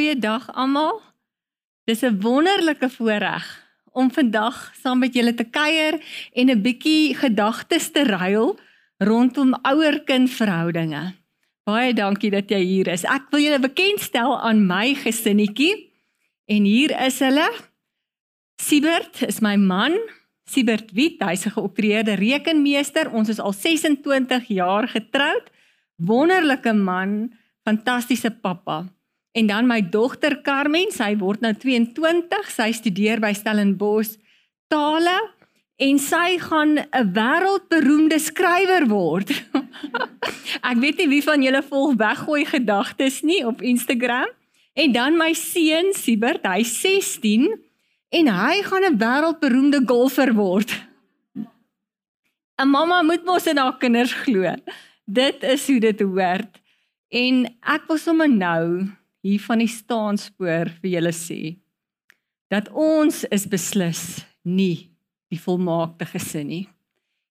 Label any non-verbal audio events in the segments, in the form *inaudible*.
Goeiedag almal. Dis 'n wonderlike voorreg om vandag saam met julle te kuier en 'n bietjie gedagtes te ruil rondom ouer-kind verhoudinge. Baie dankie dat jy hier is. Ek wil julle bekendstel aan my gesinnetjie en hier is hulle. Siebert is my man. Siebert Wit, hy's 'n geopereerde rekenmeester. Ons is al 26 jaar getroud. Wonderlike man, fantastiese pappa. En dan my dogter Carmen, sy word nou 22, sy studeer by Stellenbosch tale en sy gaan 'n wêreldberoemde skrywer word. *laughs* Ek weet nie wie van julle volg weggooi gedagtes nie op Instagram. En dan my seun Siebert, hy's 16 en hy gaan 'n wêreldberoemde golfer word. 'n Mamma moet mos in haar kinders glo. Dit is hoe dit hoort. En ek wil sommer nou hier van die staanspoor vir julle sê dat ons is beslis nie die volmaakte gesin nie.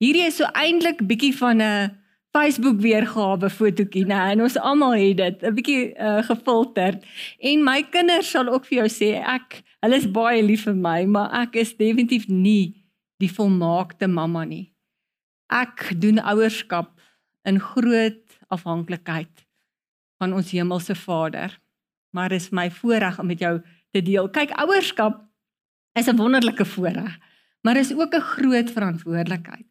Hierdie is so eintlik bietjie van 'n Facebook weergawe fotootjie, né? En ons almal het dit 'n bietjie uh, gefilter. En my kinders sal ook vir jou sê ek hulle is baie lief vir my, maar ek is definitief nie die volmaakte mamma nie. Ek doen ouerskap in groot afhanklikheid van ons hemelse Vader maar is my voorreg om met jou te deel. Kyk, ouerskap is 'n wonderlike voorreg, maar is ook 'n groot verantwoordelikheid.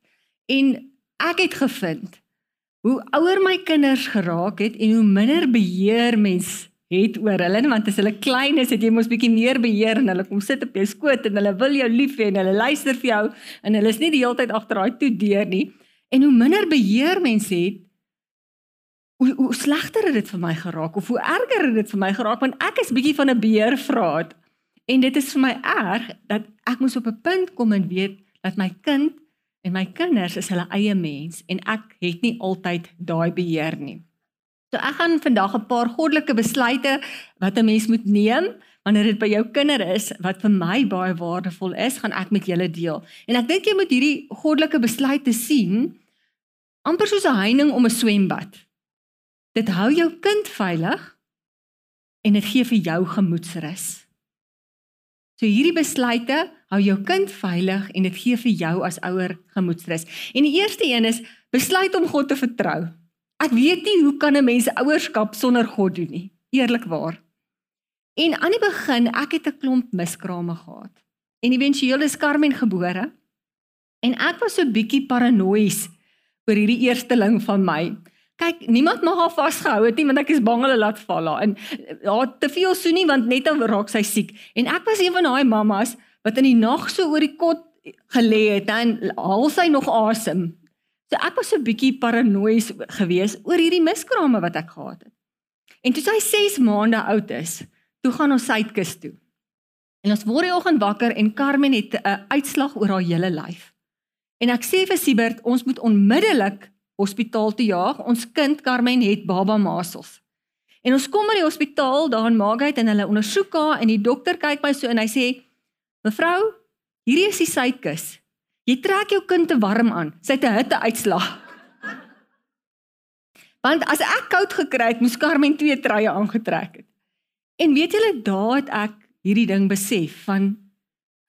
En ek het gevind hoe ouer my kinders geraak het en hoe minder beheer mens het oor hulle, want as hulle klein is, het jy mos bietjie meer beheer en hulle kom sit op jou skoot en hulle wil jou lief hê en hulle luister vir jou en hulle is nie die hele tyd agter daai toe deur nie. En hoe minder beheer mens het, hoe hoe slegter het dit vir my geraak of hoe erger het dit vir my geraak want ek is bietjie van 'n beheervraat en dit is vir my erg dat ek moes op 'n punt kom en weet dat my kind en my kinders is hulle eie mens en ek het nie altyd daai beheer nie. So ek gaan vandag 'n paar goddelike besluite wat 'n mens moet neem wanneer dit by jou kinders is wat vir my baie waardevol is, gaan ek met julle deel. En ek dink jy moet hierdie goddelike besluite sien amper soos 'n heining om 'n swembad. Dit hou jou kind veilig en dit gee vir jou gemoedsrus. So hierdie besluite hou jou kind veilig en dit gee vir jou as ouer gemoedsrus. En die eerste een is besluit om God te vertrou. Ek weet nie hoe kan 'n mens ouerskap sonder God doen nie, eerlikwaar. En aan die begin, ek het 'n klomp miskrame gehad. En éventueel is Carmen gebore. En ek was so bietjie paranoïes oor hierdie eersteling van my kyk, niemand mag haar vasgehou het nie want ek is bang hulle laat val haar. En ja, te veel so nie want net dan raak sy siek. En ek was een van daai mammas wat in die nag so oor die kot gelê het en haal sy nog asem. So ek was so 'n bietjie paranoïes geweest oor hierdie miskrame wat ek gehad het. En toe sy 6 maande oud is, toe gaan ons suidkus toe. En ons word die oggend wakker en Carmen het 'n uitslag oor haar hele lyf. En ek sê vir Siebert, ons moet onmiddellik hospitaal toe jaag. Ons kind Carmen het baba masels. En ons kom by die hospitaal daar in Maagheid en hulle ondersoek haar en die dokter kyk my so en hy sê: "Mevrou, hierdie is die suidkus. Jy trek jou kind te warm aan. Sy het 'n hitte uitslag." *laughs* Want as ek koud gekry het, moes Carmen twee truie aangetrek het. En weet julle, daar het ek hierdie ding besef van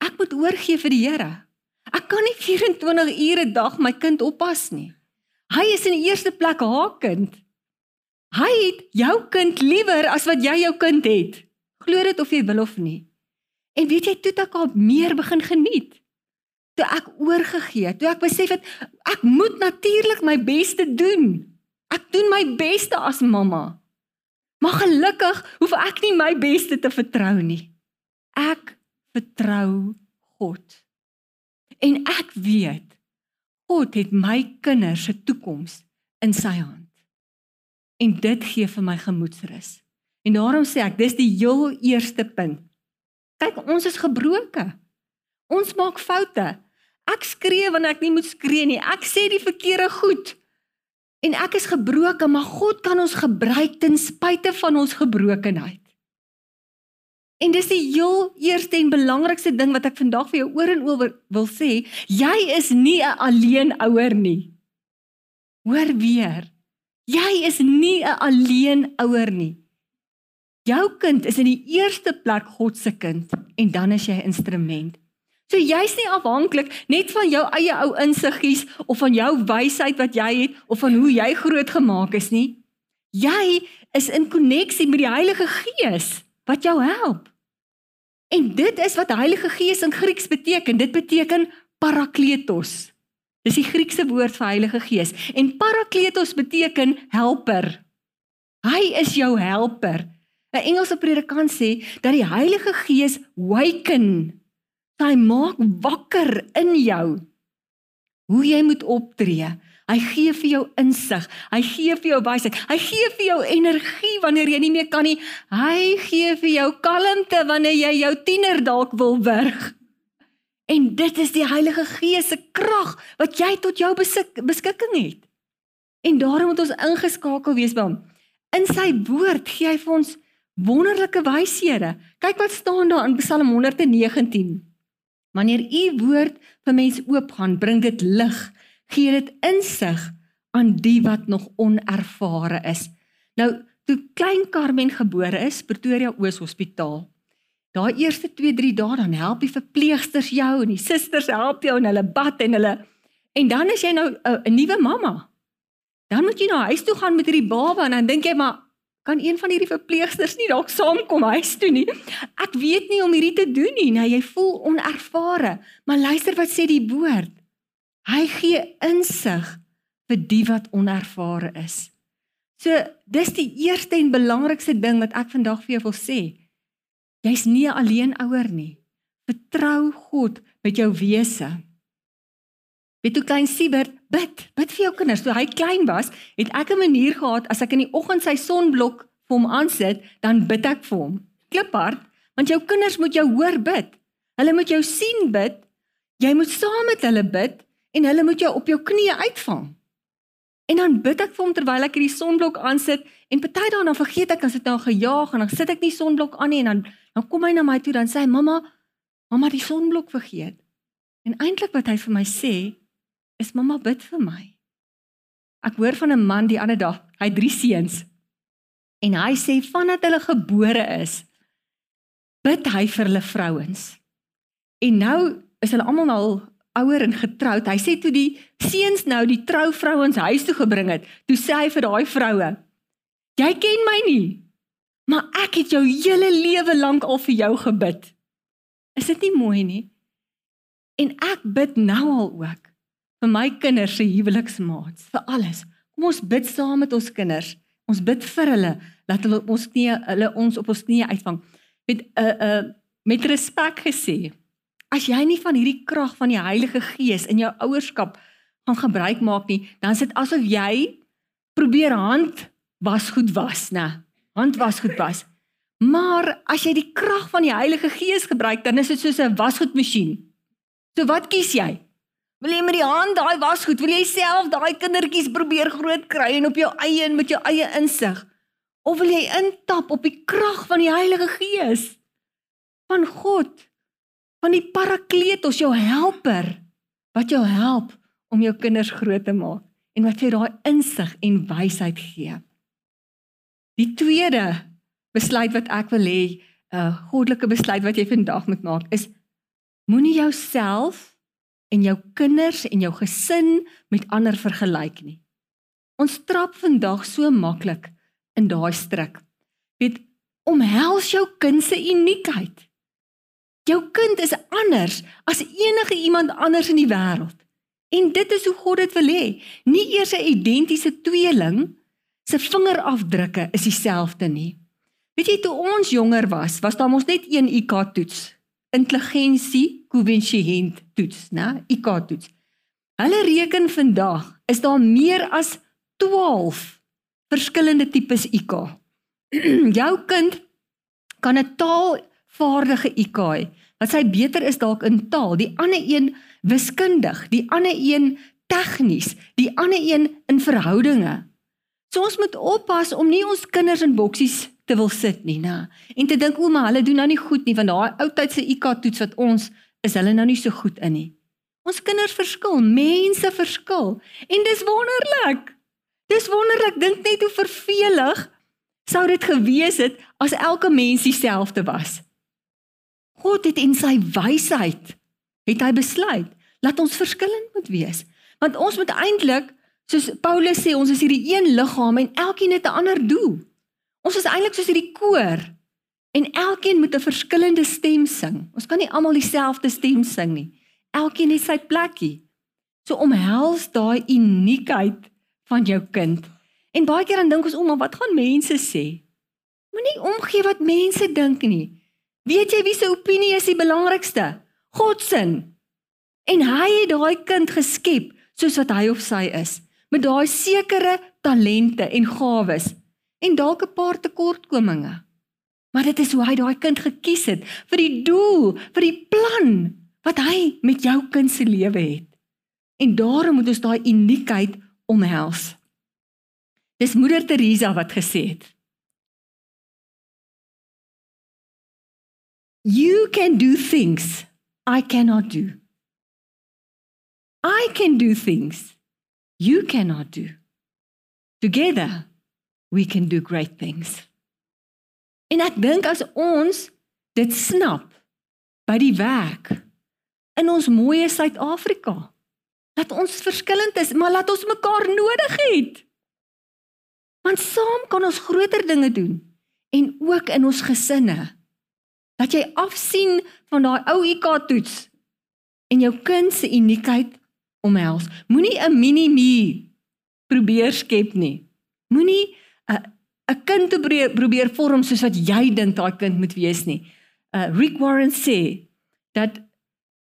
ek moet oorgee vir die Here. Ek kan nie 24 ure 'n dag my kind oppas nie. Hy is in die eerste plek haar kind. Hy het jou kind liewer as wat jy jou kind het. Glo dit of jy wil of nie. En weet jy toe ek al meer begin geniet. Toe ek oorgegee, toe ek besef het ek moet natuurlik my beste doen. Ek doen my beste as mamma. Maar gelukkig hoef ek nie my beste te vertrou nie. Ek vertrou God. En ek weet God het my kinders se toekoms in sy hand. En dit gee vir my gemoedsrus. En daarom sê ek, dis die heel eerste punt. Kyk, ons is gebroke. Ons maak foute. Ek skree wanneer ek nie moet skree nie. Ek sê die verkeerde goed. En ek is gebroke, maar God kan ons gebruik ten spyte van ons gebrokenheid. En dis die heel eerste en belangrikste ding wat ek vandag vir jou oor en oor wil sê, jy is nie 'n alleen ouer nie. Hoor weer. Jy is nie 'n alleen ouer nie. Jou kind is in die eerste plek God se kind en dan is jy 'n instrument. So jy's nie afhanklik net van jou eie ou insiggies of van jou wysheid wat jy het of van hoe jy groot gemaak is nie. Jy is in koneksie met die Heilige Gees wat jou help. En dit is wat Heilige Gees in Grieks beteken. Dit beteken parakletos. Dis die Griekse woord vir Heilige Gees en parakletos beteken helper. Hy is jou helper. 'n Engelse predikant sê dat die Heilige Gees waken. Hy maak wakker in jou hoe jy moet optree. Hy gee vir jou insig. Hy gee vir jou wysheid. Hy gee vir jou energie wanneer jy nie meer kan nie. Hy gee vir jou kalmte wanneer jy jou tiener dalk wil wurg. En dit is die Heilige Gees se krag wat jy tot jou besik, beskikking het. En daarom moet ons ingeskakel wees by hom. In sy woord gee hy vir ons wonderlike wyshede. Kyk wat staan daar in Psalm 119. Wanneer u woord vir mense oopgaan, bring dit lig, gee dit insig aan die wat nog onervare is. Nou, toe klein Carmen gebore is, Pretoria Oos Hospitaal, Daai eerste 2-3 dae dan help die verpleegsters jou en die susters help jou en hulle bad en hulle en dan is jy nou 'n nuwe mamma. Dan moet jy na huis toe gaan met hierdie baba en dan dink jy maar kan een van hierdie verpleegsters nie dalk saamkom huis toe nie. Ek weet nie om hierdie te doen nie. Nou jy voel onervare, maar luister wat sê die woord. Hy gee insig vir die wat onervare is. So dis die eerste en belangrikste ding wat ek vandag vir jou wil sê. Jy's nie alleen ouer nie. Vertrou God met jou wese. Weet hoe klein Siebert bid, bid vir jou kinders. Toe hy klein was, het ek 'n manier gehad as ek in die oggend sy sonblok vir hom aansit, dan bid ek vir hom. Kliphard, want jou kinders moet jou hoor bid. Hulle moet jou sien bid. Jy moet saam met hulle bid en hulle moet jou op jou knieë uitvang. En dan bid ek vir hom terwyl ek hierdie sonblok aansit en party dae dan vergeet ek as dit nou gejaag en dan sit ek nie sonblok aan nie en dan dan kom hy na my toe dan sê hy mamma mamma die sonblok vergeet. En eintlik wat hy vir my sê is mamma bid vir my. Ek hoor van 'n man die ander dag, hy het drie seuns. En hy sê vandat hulle gebore is, bid hy vir hulle vrouens. En nou is hulle almal al ouer en getroud. Hy sê toe die seuns nou die trouvrouens huis toe gebring het, toe sê hy vir daai vroue: "Jy ken my nie, maar ek het jou hele lewe lank al vir jou gebid." Is dit nie mooi nie? En ek bid nou al ook vir my kinders se huweliksmaats, vir alles. Kom ons bid saam met ons kinders. Ons bid vir hulle dat hulle ons knie hulle ons op ons knie uitvang. Met 'n uh, 'n uh, met respek gesê. As jy nie van hierdie krag van die Heilige Gees in jou ouerskap gaan gebruik maak nie, dan is dit asof jy probeer hand was goed was, né? Hand was goed was. Maar as jy die krag van die Heilige Gees gebruik, dan is dit soos 'n wasgoedmasjien. So wat kies jy? Wil jy met die hand daai wasgoed, wil jy self daai kindertjies probeer groot kry en op jou eie en met jou eie insig? Of wil jy intap op die krag van die Heilige Gees? Van God van die parakletos jou helper wat jou help om jou kinders groot te maak en wat vir daai insig en wysheid gee. Die tweede besluit wat ek wil hê, 'n uh, goddelike besluit wat jy vandag moet maak is moenie jouself en jou kinders en jou gesin met ander vergelyk nie. Ons trap vandag so maklik in daai struik. Weet, omhels jou kind se uniekheid. Jou kind is anders as enige iemand anders in die wêreld. En dit is hoe God dit wil hê. Nie eers 'n identiese tweeling se vingerafdrukke is dieselfde nie. Weet jy toe ons jonger was, was daar mos net een IQ toets. Intelligensie koëffisiënt toets, né? IQ toets. Hulle reken vandag is daar meer as 12 verskillende tipes IQ. *clears throat* Jou kind kan 'n taal vaardige IQ wat sy beter is dalk in taal, die ander een wiskundig, die ander een tegnies, die ander een in verhoudinge. So ons moet oppas om nie ons kinders in boksies te wil sit nie, nê. En te dink o, maar hulle doen nou nie goed nie want daai ou tyd se IQ toets wat ons is hulle nou nie so goed in nie. Ons kinders verskil, mense verskil en dis wonderlik. Dis wonderlik, dink net hoe vervelig sou dit gewees het as elke mens dieselfde was. God het in sy wysheid het hy besluit laat ons verskillend moet wees. Want ons moet eintlik soos Paulus sê, ons is hierdie een liggaam en elkeen het 'n ander doel. Ons is eintlik soos hierdie koor en elkeen moet 'n verskillende stem sing. Ons kan nie almal dieselfde stem sing nie. Elkeen het sy plekkie. So omhels daai uniekheid van jou kind. En baie keer dan dink ons, "O, maar wat gaan mense sê?" Moenie omgee wat mense dink nie. Weet jy wie se opinie is die belangrikste? God se. En hy het daai kind geskep soos wat hy of sy is, met daai sekere talente en gawes en dalk 'n paar tekortkominge. Maar dit is hoe hy daai kind gekies het vir die doel, vir die plan wat hy met jou kind se lewe het. En daarom moet ons daai uniekheid omhels. Dis moeder Teresa wat gesê het. You can do things I cannot do. I can do things you cannot do. Together we can do great things. En ek dink as ons dit snap by die werk in ons mooi Suid-Afrika dat ons verskillend is, maar laat ons mekaar nodig het. Want saam kan ons groter dinge doen en ook in ons gesinne. Dat jy afsien van daai ou IQ toets en jou kind se uniekheid omhels. Moenie 'n mini me probeer skep nie. Moenie 'n 'n kind te probeer vorm soos wat jy dink daai kind moet wees nie. Uh Rick Warren sê dat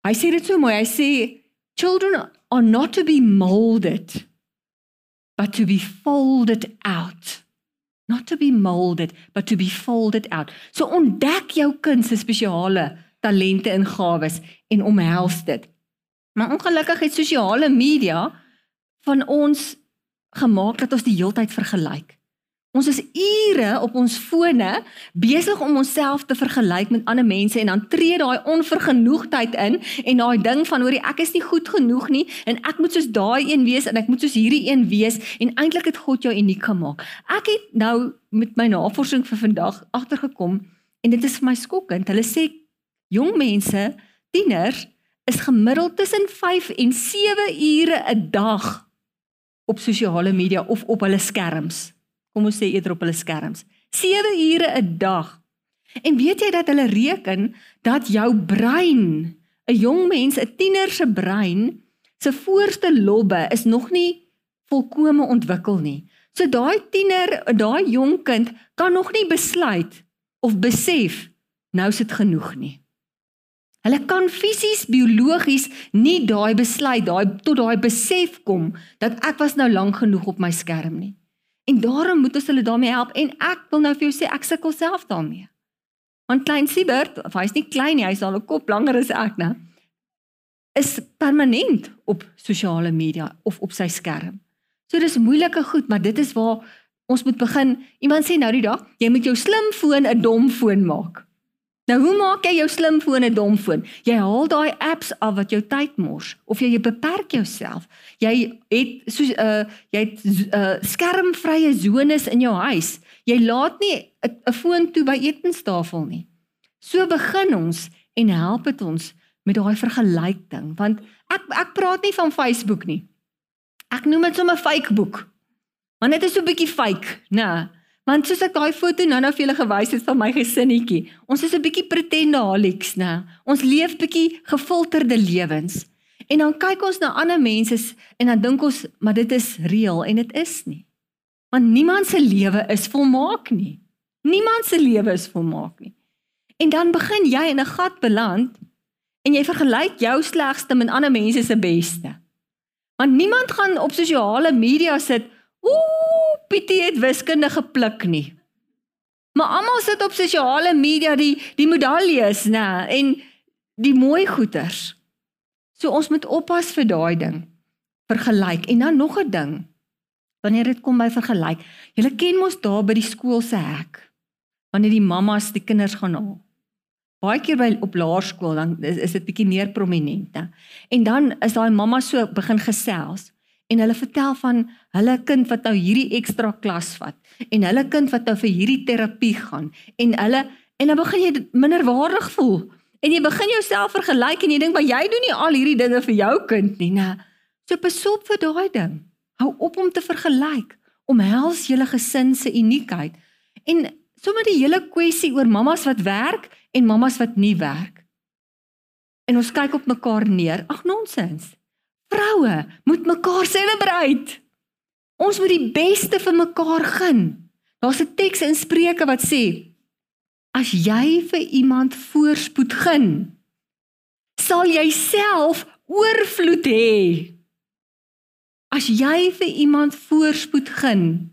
hy sê dit so mooi. Hy sê children are not to be molded, but to be folded out. Not to be molded, but to be folded out. So ontdek jou kind se spesiale talente en gawes en omhels dit. Maar ongelukkig het sosiale media van ons gemaak dat ons die heeltyd vergelyk. Ons is ure op ons fone besig om onsself te vergelyk met ander mense en dan tree daai onvergenoegdheid in en daai ding van hoorie ek is nie goed genoeg nie en ek moet soos daai een wees en ek moet soos hierdie een wees en eintlik het God jou uniek gemaak. Ek het nou met my navorsing vir vandag agtergekom en dit is vir my skokkend. Hulle sê jong mense, tieners is gemiddeld tussen 5 en 7 ure 'n dag op sosiale media of op hulle skerms kom ons sê eerder op hulle skerms. 7 ure 'n dag. En weet jy dat hulle reken dat jou brein, 'n jong mens, 'n tiener se brein, se voorste lobbe is nog nie volkome ontwikkel nie. So daai tiener, daai jong kind kan nog nie besluit of besef nou is dit genoeg nie. Hulle kan fisies biologies nie daai besluit, daai tot daai besef kom dat ek was nou lank genoeg op my skerm nie. En daarom moet ons hulle daarmee help en ek wil nou vir jou sê ek sukkel self daarmee. Want klein Siebert, hy's nie klein nie, hy's al 'n kop langer as ek, né? Is permanent op sosiale media of op sy skerm. So dis moeilike goed, maar dit is waar ons moet begin. Iemand sê nou die dag, jy moet jou slimfoon 'n dom foon maak. Nou hoe maak jy jou slimfoon 'n domfoon? Jy haal daai apps af wat jou tyd mors of jy, beperk jouself. Jy het so 'n uh, jy het 'n uh, skermvrye sones in jou huis. Jy laat nie 'n foon toe by etenstafel nie. So begin ons en help dit ons met daai vergelyk ding want ek ek praat nie van Facebook nie. Ek noem dit sommer fake boek. Want dit is so 'n bietjie fake, né? Want soos ek daai foto nou-nou vir julle gewys het van my gesinnetjie, ons is 'n bietjie pretendaholics, né? Ons leef bietjie gefilterde lewens. En dan kyk ons na ander mense en dan dink ons, maar dit is reëel en dit is nie. Want niemand se lewe is volmaak nie. Niemand se lewe is volmaak nie. En dan begin jy in 'n gat beland en jy vergelyk jou slegste met ander mense se beste. Want niemand gaan op sosiale media sit Ooh, Pietie het wiskunde gepluk nie. Maar almal sit op sosiale media die die medaljes, nê, en die mooi goeters. So ons moet oppas vir daai ding. Vergelyk en dan nog 'n ding. Wanneer dit kom by vergelyk, julle ken mos daar by die skool se hek. Wanneer die mammas die kinders gaan haal. Baie keer by op laerskool dan is, dit bietjie meer prominent, hè. En dan is daai mamma so begin gesels en hulle vertel van hulle kind wat nou hierdie ekstra klas vat en hulle kind wat nou vir hierdie terapie gaan en hulle en dan begin jy minderwaardig voel en jy begin jouself vergelyk en jy dink maar jy doen nie al hierdie dinge vir jou kind nie, né? So besop vir daai ding. Hou op om te vergelyk. Omhels julle gesin se uniekheid. En sommer die hele kwessie oor mammas wat werk en mammas wat nie werk. En ons kyk op mekaar neer. Ag nonsens. Vroue moet mekaar celebrate. Ons moet die beste vir mekaar gun. Daar's 'n teks in Spreuke wat sê: As jy vir iemand voorspoed gun, sal jy self oorvloed hê. As jy vir iemand voorspoed gun,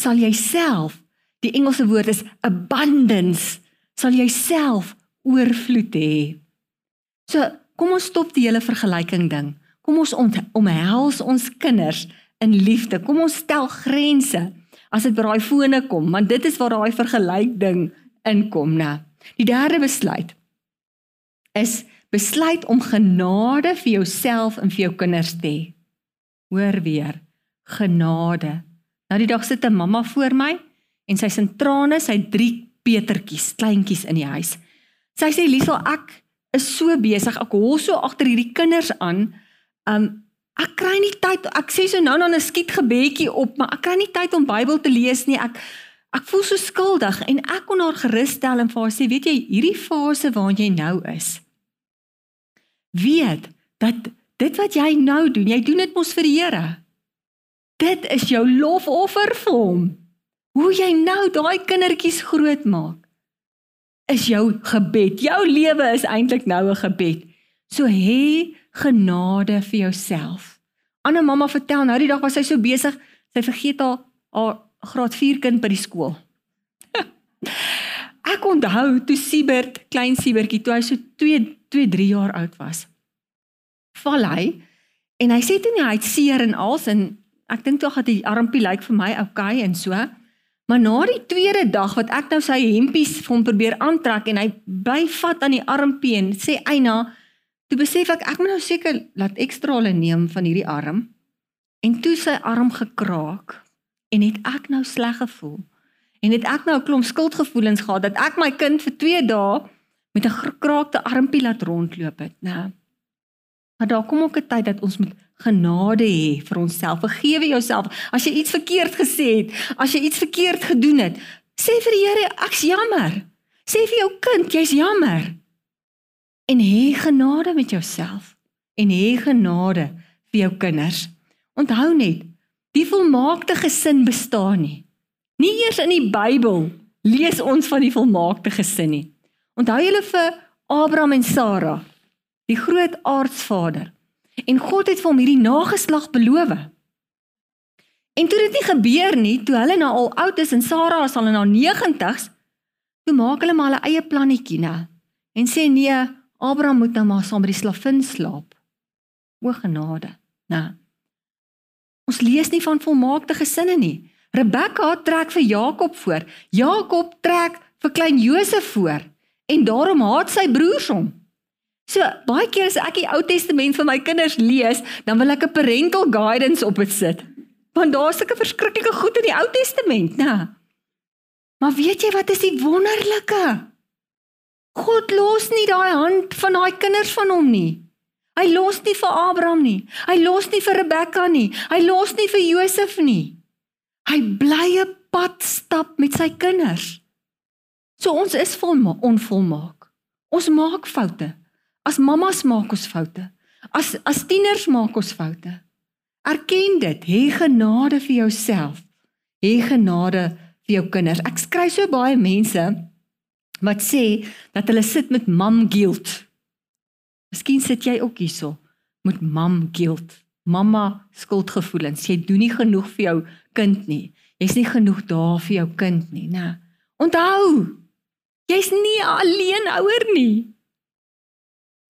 sal jy self, die Engelse woord is abundance, sal jy self oorvloed hê. So, kom ons stop die hele vergelyking ding. Kom ons omhels ons kinders in liefde. Kom ons stel grense as dit by daai fone kom, want dit is waar daai vergelyk ding inkom, né? Die derde besluit is besluit om genade vir jouself en vir jou kinders te hê. Hoor weer, genade. Nou die dag sit 'n mamma voor my en sy sien trane, sy drie petertjies, kleintjies in die huis. Sy sê Liesel, ek is so besig, ek hol so agter hierdie kinders aan. Um ek kry nie tyd. Ek sê so nou dan 'n skiet gebedjie op, maar ek kry nie tyd om Bybel te lees nie. Ek ek voel so skuldig en ek kon haar gerusstel en vir haar sê, weet jy, hierdie fase waarin jy nou is. Weet dat dit wat jy nou doen, jy doen dit mos vir die Here. Dit is jou lofoffer vir hom. Hoe jy nou daai kindertjies grootmaak is jou gebed. Jou lewe is eintlik nou 'n gebed. So hê genade vir jouself. Anne mamma vertel nou die dag was sy so besig, sy vergeet haar haar graad 4 kind by die skool. *laughs* Ek onthou toe Siebert, klein Siebertjie, toe hy so 2 2 3 jaar oud was val hy en hy sê toe nie hy het seer en als en ek dink tog dat die armpie lyk vir my okay en so. Maar na die tweede dag wat ek nou sy hempies vir hom probeer aantrek en hy bly vat aan die armpie en sê eina, toe besef ek ek moet nou seker laat ekstra hulle neem van hierdie arm. En toe sy arm gekraak en het ek nou sleg gevoel. En het ek nou 'n klomp skuldgevoelens gehad dat ek my kind vir 2 dae met 'n gekraakte armpie laat rondloop het, né? Maar daar kom ook 'n tyd dat ons moet genade hê vir onsself. Vergewe jouself as jy iets verkeerd gesê het, as jy iets verkeerd gedoen het. Sê vir die Here, ek's jammer. Sê vir jou kind, jy's jammer. En hê genade met jouself en hê genade vir jou kinders. Onthou net, die volmaakte gesin bestaan nie. Nie eers in die Bybel lees ons van die volmaakte gesin nie. Onthou julle vir Abraham en Sara? die groot aardsvader. En God het vir hom hierdie nageslag beloof. En toe dit nie gebeur nie, toe hulle nou al oud is en Sara is al in haar 90's, toe maak hulle maar hulle eie plannetjie, né? En sê nee, Abraham moet nou maar saam met die slavin slaap. O genade, né? Ons lees nie van volmaakte gesinne nie. Rebekka trek vir Jakob voor. Jakob trek vir klein Josef voor en daarom haat sy broers hom. So baie keer as ek die Ou Testament vir my kinders lees, dan wil ek 'n parental guidance op dit sit. Want daar's sulke verskriklike goed in die Ou Testament, né? Maar weet jy wat is die wonderlike? God los nie daai hand van daai kinders van hom nie. Hy los nie vir Abraham nie. Hy los nie vir Rebekka nie. Hy los nie vir Josef nie. Hy bly 'n pad stap met sy kinders. So ons is volma onvolmaak. Ons maak foute. As mammas maak ons foute. As as tieners maak ons foute. Erken dit. Hê genade vir jouself. Hê genade vir jou kinders. Ek skry so baie mense wat sê dat hulle sit met mam guilt. Miskien sit jy ook hierso met mam guilt. Mamma skuldgevoelens. Jy doen nie genoeg vir jou kind nie. Jy's nie genoeg daar vir jou kind nie, né? Onthou, jy's nie alleen ouer nie.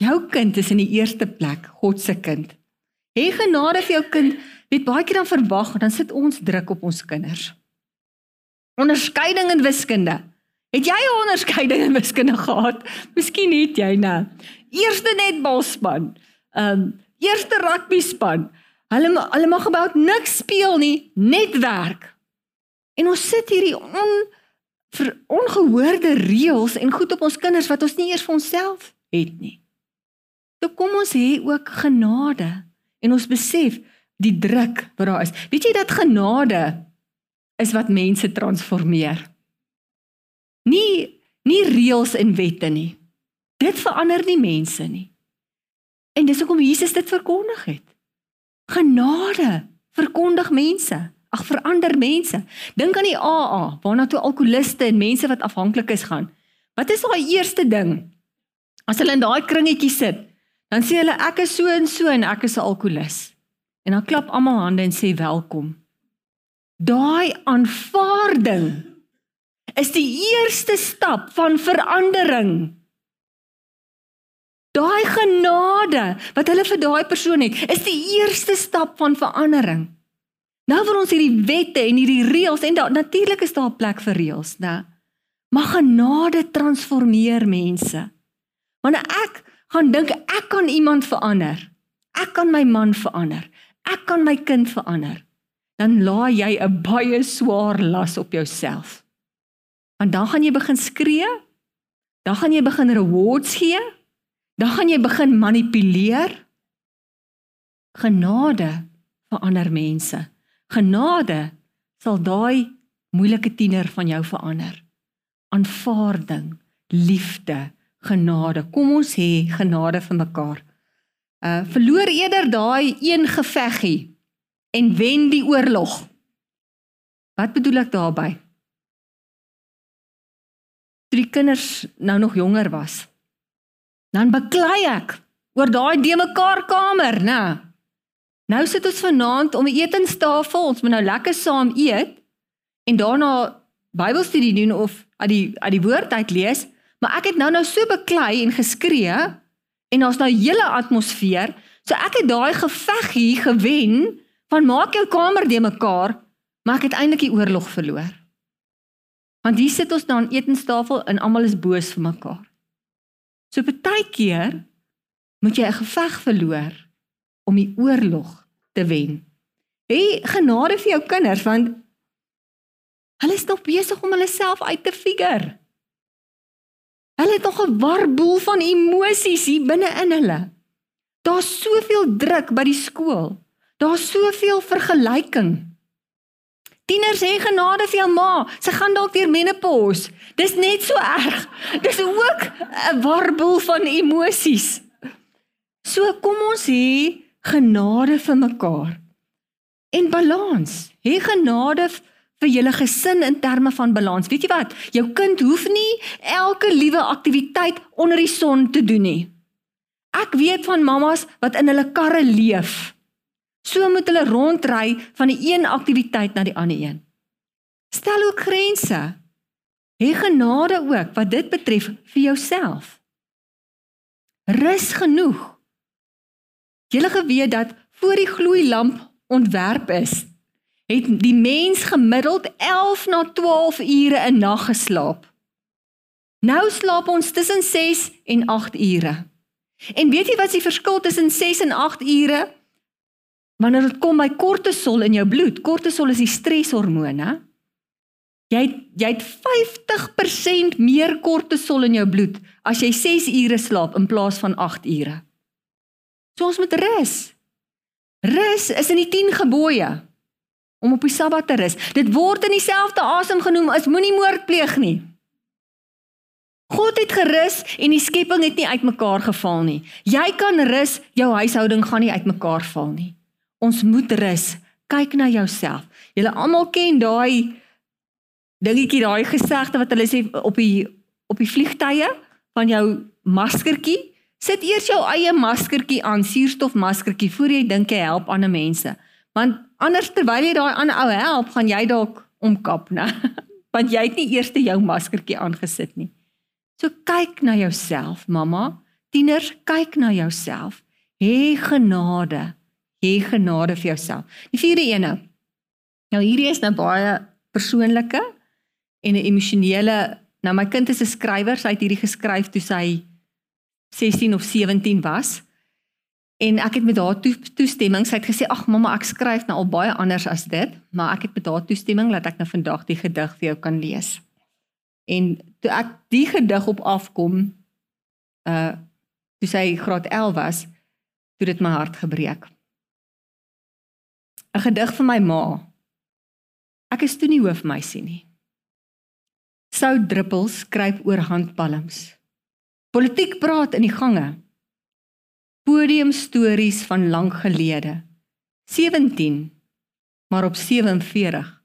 Jou kind is in die eerste plek God se kind. Hê genade vir jou kind. Weet baie keer dan verwag dan sit ons druk op ons kinders. Onderskeiding in wiskunde. Het jy 'n onderskeiding in wiskunde gehad? Miskien het jy nou. Eerste netbalspan. Ehm um, eerste rugby span. Hulle hulle mag gebou niks speel nie, net werk. En ons sit hierdie on vir ongehoorde reëls en goed op ons kinders wat ons nie eers vir onsself het nie. So kom ons hê ook genade en ons besef die druk wat daar is. Weet jy dat genade is wat mense transformeer? Nie nie reëls en wette nie. Dit verander nie mense nie. En dis hoekom Jesus dit verkondig het. Genade verkondig mense. Ag verander mense. Dink aan die AA, waarna toe alkoholiste en mense wat afhanklik is gaan. Wat is daai eerste ding? As hulle in daai kringetjie sit, dan sê hulle ek is so en so en ek is 'n alkolikus. En dan klap almal hande en sê welkom. Daai aanvaarding is die eerste stap van verandering. Daai genade wat hulle vir daai persoon het, is die eerste stap van verandering. Nou vir ons hierdie wette en hierdie reëls en natuurlik is daar 'n plek vir reëls, né? Maar genade transformeer mense. Wanneer ek gaan dink ek kan iemand verander, ek kan my man verander, ek kan my kind verander, dan laai jy 'n baie swaar las op jouself. Want dan gaan jy begin skree, dan gaan jy begin rewards gee, dan gaan jy begin manipuleer. Genade verander mense. Genade sal daai moeilike tiener van jou verander. Aanvaarding, liefde, genade. Kom ons hê genade vir mekaar. Uh verloor eerder daai een geveggie en wen die oorlog. Wat bedoel ek daarmee? Toe die kinders nou nog jonger was, dan beklei ek oor daai de mekaar kamer, né? Nou sit ons vanaand om 'n etenstafel, ons moet nou lekker saam eet en daarna Bybelstudie doen of uit die uit die woord uit lees, maar ek het nou nou so beklei en geskree en daar's nou 'n hele atmosfeer, so ek het daai geveg hier gewen van maak jou kamer de mekaar, maar ek het eintlik die oorlog verloor. Want hier sit ons dan etenstafel en almal is boos vir mekaar. So baie keer moet jy 'n geveg verloor om die oorlog te wen. Hê genade vir jou kinders want hulle is nog besig om hulle self uit te figure. Hulle het nog 'n warboel van emosies hier binne in hulle. Daar's soveel druk by die skool. Daar's soveel vergelyking. Tieners sê genade vir jou ma, sy gaan dalk deur menopause. Dis net so erg. Dis ook 'n warboel van emosies. So kom ons hê genade vir mekaar. En balans. Hê genade vir julle gesin in terme van balans. Weet jy wat? Jou kind hoef nie elke liewe aktiwiteit onder die son te doen nie. Ek weet van mammas wat in hulle karre leef. So moet hulle rondry van die een aktiwiteit na die ander een. Stel ook grense. Hê genade ook wat dit betref vir jouself. Rus genoeg Julle geweet dat voor die gloeilamp ontwerp is, het die mens gemiddeld 11 na 12 ure 'n nag geslaap. Nou slaap ons tussen 6 en 8 ure. En weet jy wat die verskil tussen 6 en 8 ure? Wanneer dit kom by kortisol in jou bloed, kortisol is die stresshormoon, hè? Jy het, jy het 50% meer kortisol in jou bloed as jy 6 ure slaap in plaas van 8 ure. So ons moet rus. Rus is in die 10 gebooie om op die Sabbat te rus. Dit word in dieselfde asem genoem as moenie moord pleeg nie. God het gerus en die skepping het nie uitmekaar geval nie. Jy kan rus, jou huishouding gaan nie uitmekaar val nie. Ons moet rus. Kyk na jouself. Julle almal ken daai dingetjie, daai gesegde wat hulle sê op die op die vliegtye van jou maskertjie Sit eers jou eie maskertjie aan, suurstofmaskertjie, voor jy dink jy help ander mense. Want anders terwyl jy daai ander ou help, gaan jy dalk omkap, né? *laughs* Want jy het nie eers jou maskertjie aangesit nie. So kyk na jouself, mamma. Tieners, kyk na jouself. Hê genade. Hê genade vir jouself. Die vierde ene. Nou hierdie is nou baie persoonlike en 'n emosionele. Nou my kind is 'n skrywer, sy het hierdie geskryf toe sy 16 of 17 was. En ek het met haar toe, toestemming, sy het gesê, "Ag mamma, ek skryf nou al baie anders as dit, maar ek het met haar toestemming dat ek nou vandag die gedig vir jou kan lees." En toe ek die gedig op afkom, uh toe sy graad 11 was, toe dit my hart gebreek. 'n Gedig vir my ma. Ek is toe nie hoofmeisie nie. Sout druppels kruip oor handpalms. Politiek praat in die gange. Podium stories van lank gelede. 17 maar op 47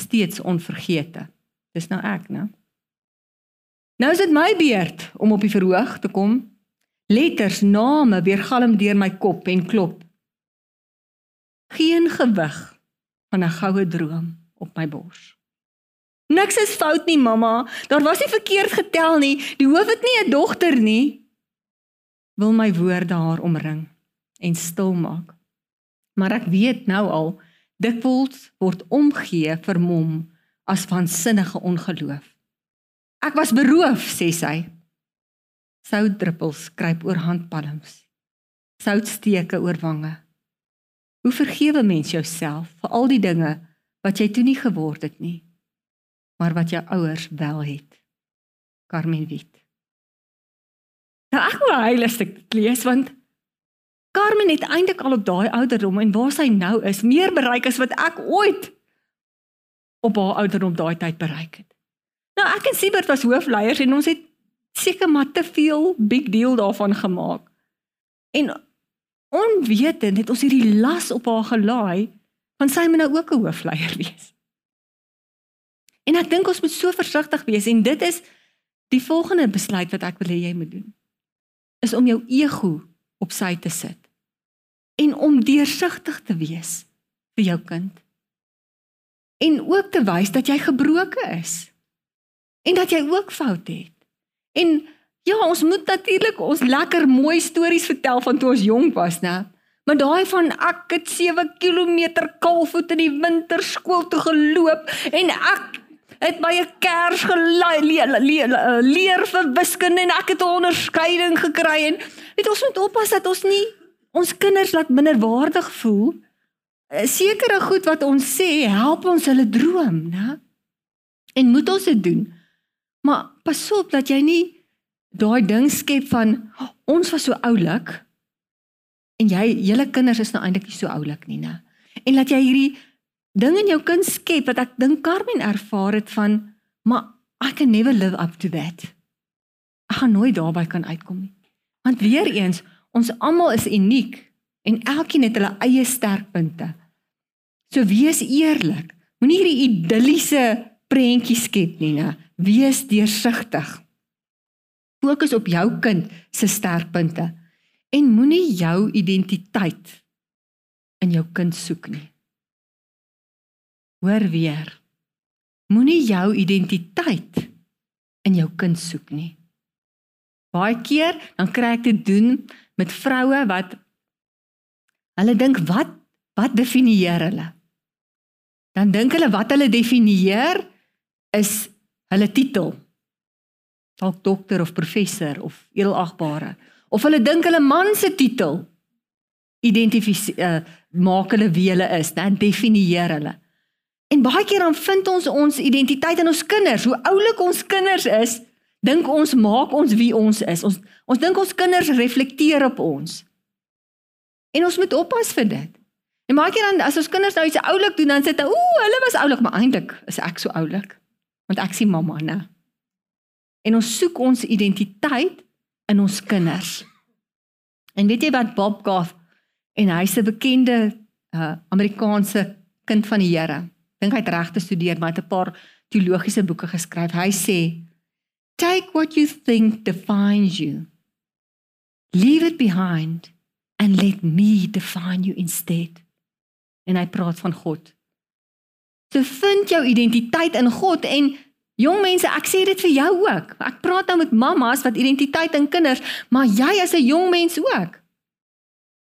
steeds onvergete. Dis nou ek, né? Nou is dit my beurt om op die verhoog te kom. Letters, name weergalm deur my kop en klop. Geen gewig van 'n goue droom op my bors. Niks is fout nie, mamma. Daar was nie verkeerd getel nie. Die hoof het nie 'n dogter nie. Wil my woorde haar omring en stil maak. Maar ek weet nou al, dikwels word omgee vermom as vansinnige ongeloof. Ek was beroof, sê sy. Soutdruppels kruip oor handpalms. Soutsteke oor wange. Hoe vergewe mens jouself vir al die dinge wat jy toe nie geword het nie? maar wat jou ouers wel het. Carmen Wit. Nou ek wou hy lustig lees want Carmen het eintlik al op daai ouderdom en waar sy nou is, meer bereik as wat ek ooit op haar ouderdom daai tyd bereik het. Nou ek en Siebert was hoofleiers en ons het seker maar te veel big deal daarvan gemaak. En onwetend het ons hierdie las op haar gelaai van sy moet nou ook 'n hoofleier wees. En ek dink ons moet so versigtig wees en dit is die volgende besluit wat ek wil hê jy moet doen. Is om jou ego op sy te sit en om deursigtig te wees vir jou kind. En ook te wys dat jy gebroke is en dat jy ook foute het. En ja, ons moet natuurlik ons lekker mooi stories vertel van toe ons jonk was, né? Maar daai van ek het 7 km kaalvoet in die winter skool toe geloop en ek het my 'n kers gelei leer vir wiskunde en ek het 'n onderskeiding gekry en weet ons moet oppas dat ons nie ons kinders laat minderwaardig voel. Eh, sekere goed wat ons sê help ons hulle droom, né? En moet ons dit doen. Maar pas op dat jy nie daai ding skep van oh, ons was so oulik en jy julle kinders is nou eintlik nie so oulik nie, né? En laat jy hierdie ding in jou kind skep wat ek dink Carmen ervaar het van maar I can never live up to that. Ek gaan nooit daarby kan uitkom nie. Want weer eens, ons almal is uniek en elkeen het hulle eie sterkpunte. So wees eerlik. Moenie hierdie idilliese prentjie skep nie, né? Wees deursigtig. Fokus op jou kind se sterkpunte en moenie jou identiteit in jou kind soek nie. Hoor weer. Moenie jou identiteit in jou kind soek nie. Baie keer dan kry ek dit doen met vroue wat hulle dink wat wat definieer hulle? Dan dink hulle wat hulle definieer is hulle titel. Dalk dokter of professor of edelagbare of hulle dink hulle man se titel identifiseer uh, maak hulle wie hulle is, dan definieer hulle. En baie keer dan vind ons ons identiteit in ons kinders. Hoe oulik ons kinders is, dink ons maak ons wie ons is. Ons ons dink ons kinders reflekteer op ons. En ons moet oppas vir dit. En baie keer dan as ons kinders nou iets oulik doen, dan sê hulle, "Ooh, hulle was oulik, maar eintlik is ek so oulik." Want ek sien mamma, né? En ons soek ons identiteit in ons kinders. En weet jy wat Bob Goff en hy's 'n bekende uh, Amerikaanse kind van die Here dink hy het reg te studeer, maar het 'n paar teologiese boeke geskryf. Hy sê, "Take what you think defines you. Leave it behind and let me define you instead." En hy praat van God. So vind jou identiteit in God en jong mense, ek sê dit vir jou ook. Ek praat nou met mammas wat identiteit in kinders, maar jy as 'n jong mens ook.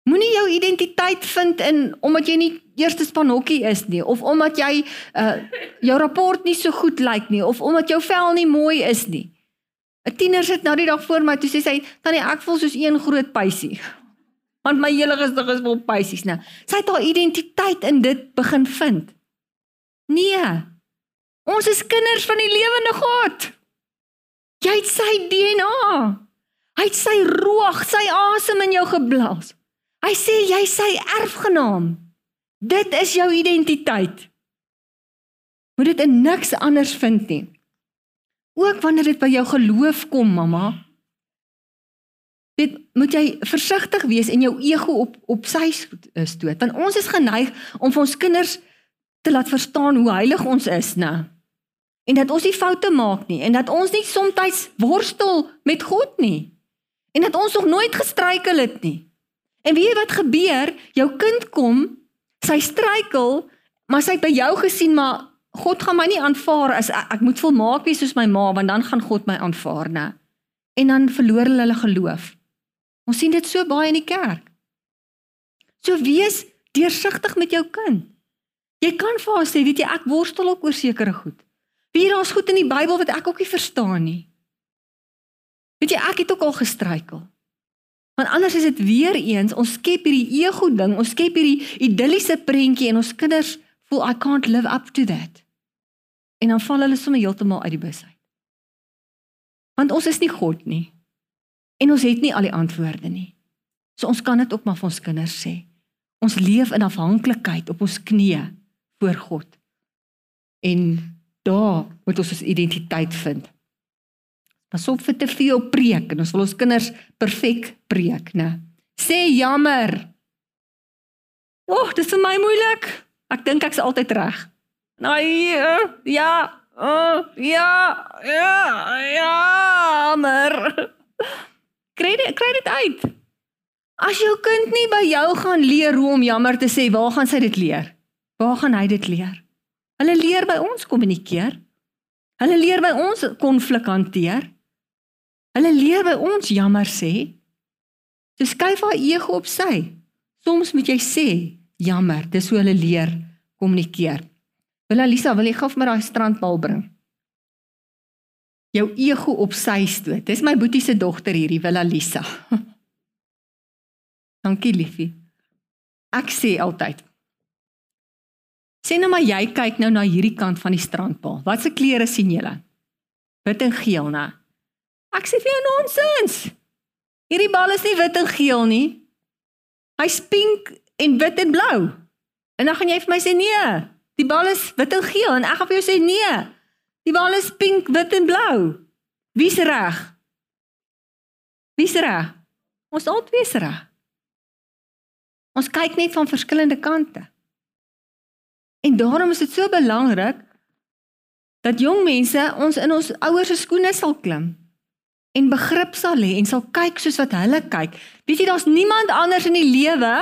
Moenie jou identiteit vind in omdat jy nie eerste span hokkie is nie of omdat jy uh jou rapport nie so goed lyk nie of omdat jou vel nie mooi is nie. 'n Tiener sit nou die dag voor my toe sê sy tannie ek voel soos een groot pysie. *laughs* want my hele gesig is vol pysies nou. Sy het haar identiteit in dit begin vind. Nee. Ons is kinders van die lewende God. Jy het sy DNA. Hy het sy roog, sy asem in jou geblaas. Hy sê jy sy erfgenaam. Dit is jou identiteit. Moet dit in niks anders vind nie. Ook wanneer dit by jou geloof kom, mamma. Dit moet jy versigtig wees en jou ego op op sy stoot, want ons is geneig om vir ons kinders te laat verstaan hoe heilig ons is, né? En dat ons nie foute maak nie en dat ons nie soms worstel met God nie. En dat ons nog nooit gestruikel het nie. En weet jy wat gebeur? Jou kind kom, sy struikel, maar sy het by jou gesien maar God gaan my nie aanvaar as ek, ek moet volmaak wees soos my ma want dan gaan God my aanvaar, né? En dan verloor hulle hulle geloof. Ons sien dit so baie in die kerk. So wees deursigtig met jou kind. Jy kan vir haar sê, weet jy, ek worstel ook oor sekere goed. Wie daar's goed in die Bybel wat ek ook nie verstaan nie. Weet jy, ek het ook al gestruikel. Want anders is dit weer eens ons skep hierdie ego ding, ons skep hierdie idilliese prentjie en ons kinders voel I can't live up to that. En dan val hulle sommer heeltemal uit die bus uit. Want ons is nie God nie. En ons het nie al die antwoorde nie. So ons kan dit ook maar vir ons kinders sê. Ons leef in afhanklikheid op ons knieë voor God. En daar moet ons ons identiteit vind. Pas op vir te veel preek en ons wil ons kinders perfek preek, né? Sê jammer. Wag, dis vir my moeilik. Ek dink ek's altyd reg. Nee, ja, oh, ja, ja, jammer. Kry dit kry dit uit. As jou kind nie by jou gaan leer hoe om jammer te sê, waar gaan sy dit leer? Waar gaan hy dit leer? Hulle leer by ons kommunikeer. Hulle leer by ons konflik hanteer. Hulle leer by ons jammer sê. So skuif haar ego op sy. Soms moet jy sê jammer, dis hoe hulle leer kommunikeer. Wil Alisa, wil jy gou vir my daai strandbal bring? Jou ego op sy stoot. Dis my boetie se dogter hierdie, wil Alisa. *laughs* Dankie liefie. Ek sê altyd. Sien nou maar jy kyk nou na hierdie kant van die strandbal. Watse kleure sien jy? Wit en geel, né? Ek sê vir jou nonsens. Hierdie bal is nie wit en geel nie. Hy's pink en wit en blou. En dan gaan jy vir my sê nee, die bal is wit en geel en ek gaan vir jou sê nee. Die bal is pink, wit en blou. Wie's reg? Wie's reg? Ons albei is reg. Ons kyk net van verskillende kante. En daarom is dit so belangrik dat jong mense ons in ons ouers se skoene sal klim en begrip sal hê en sal kyk soos wat hulle kyk. Weet jy daar's niemand anders in die lewe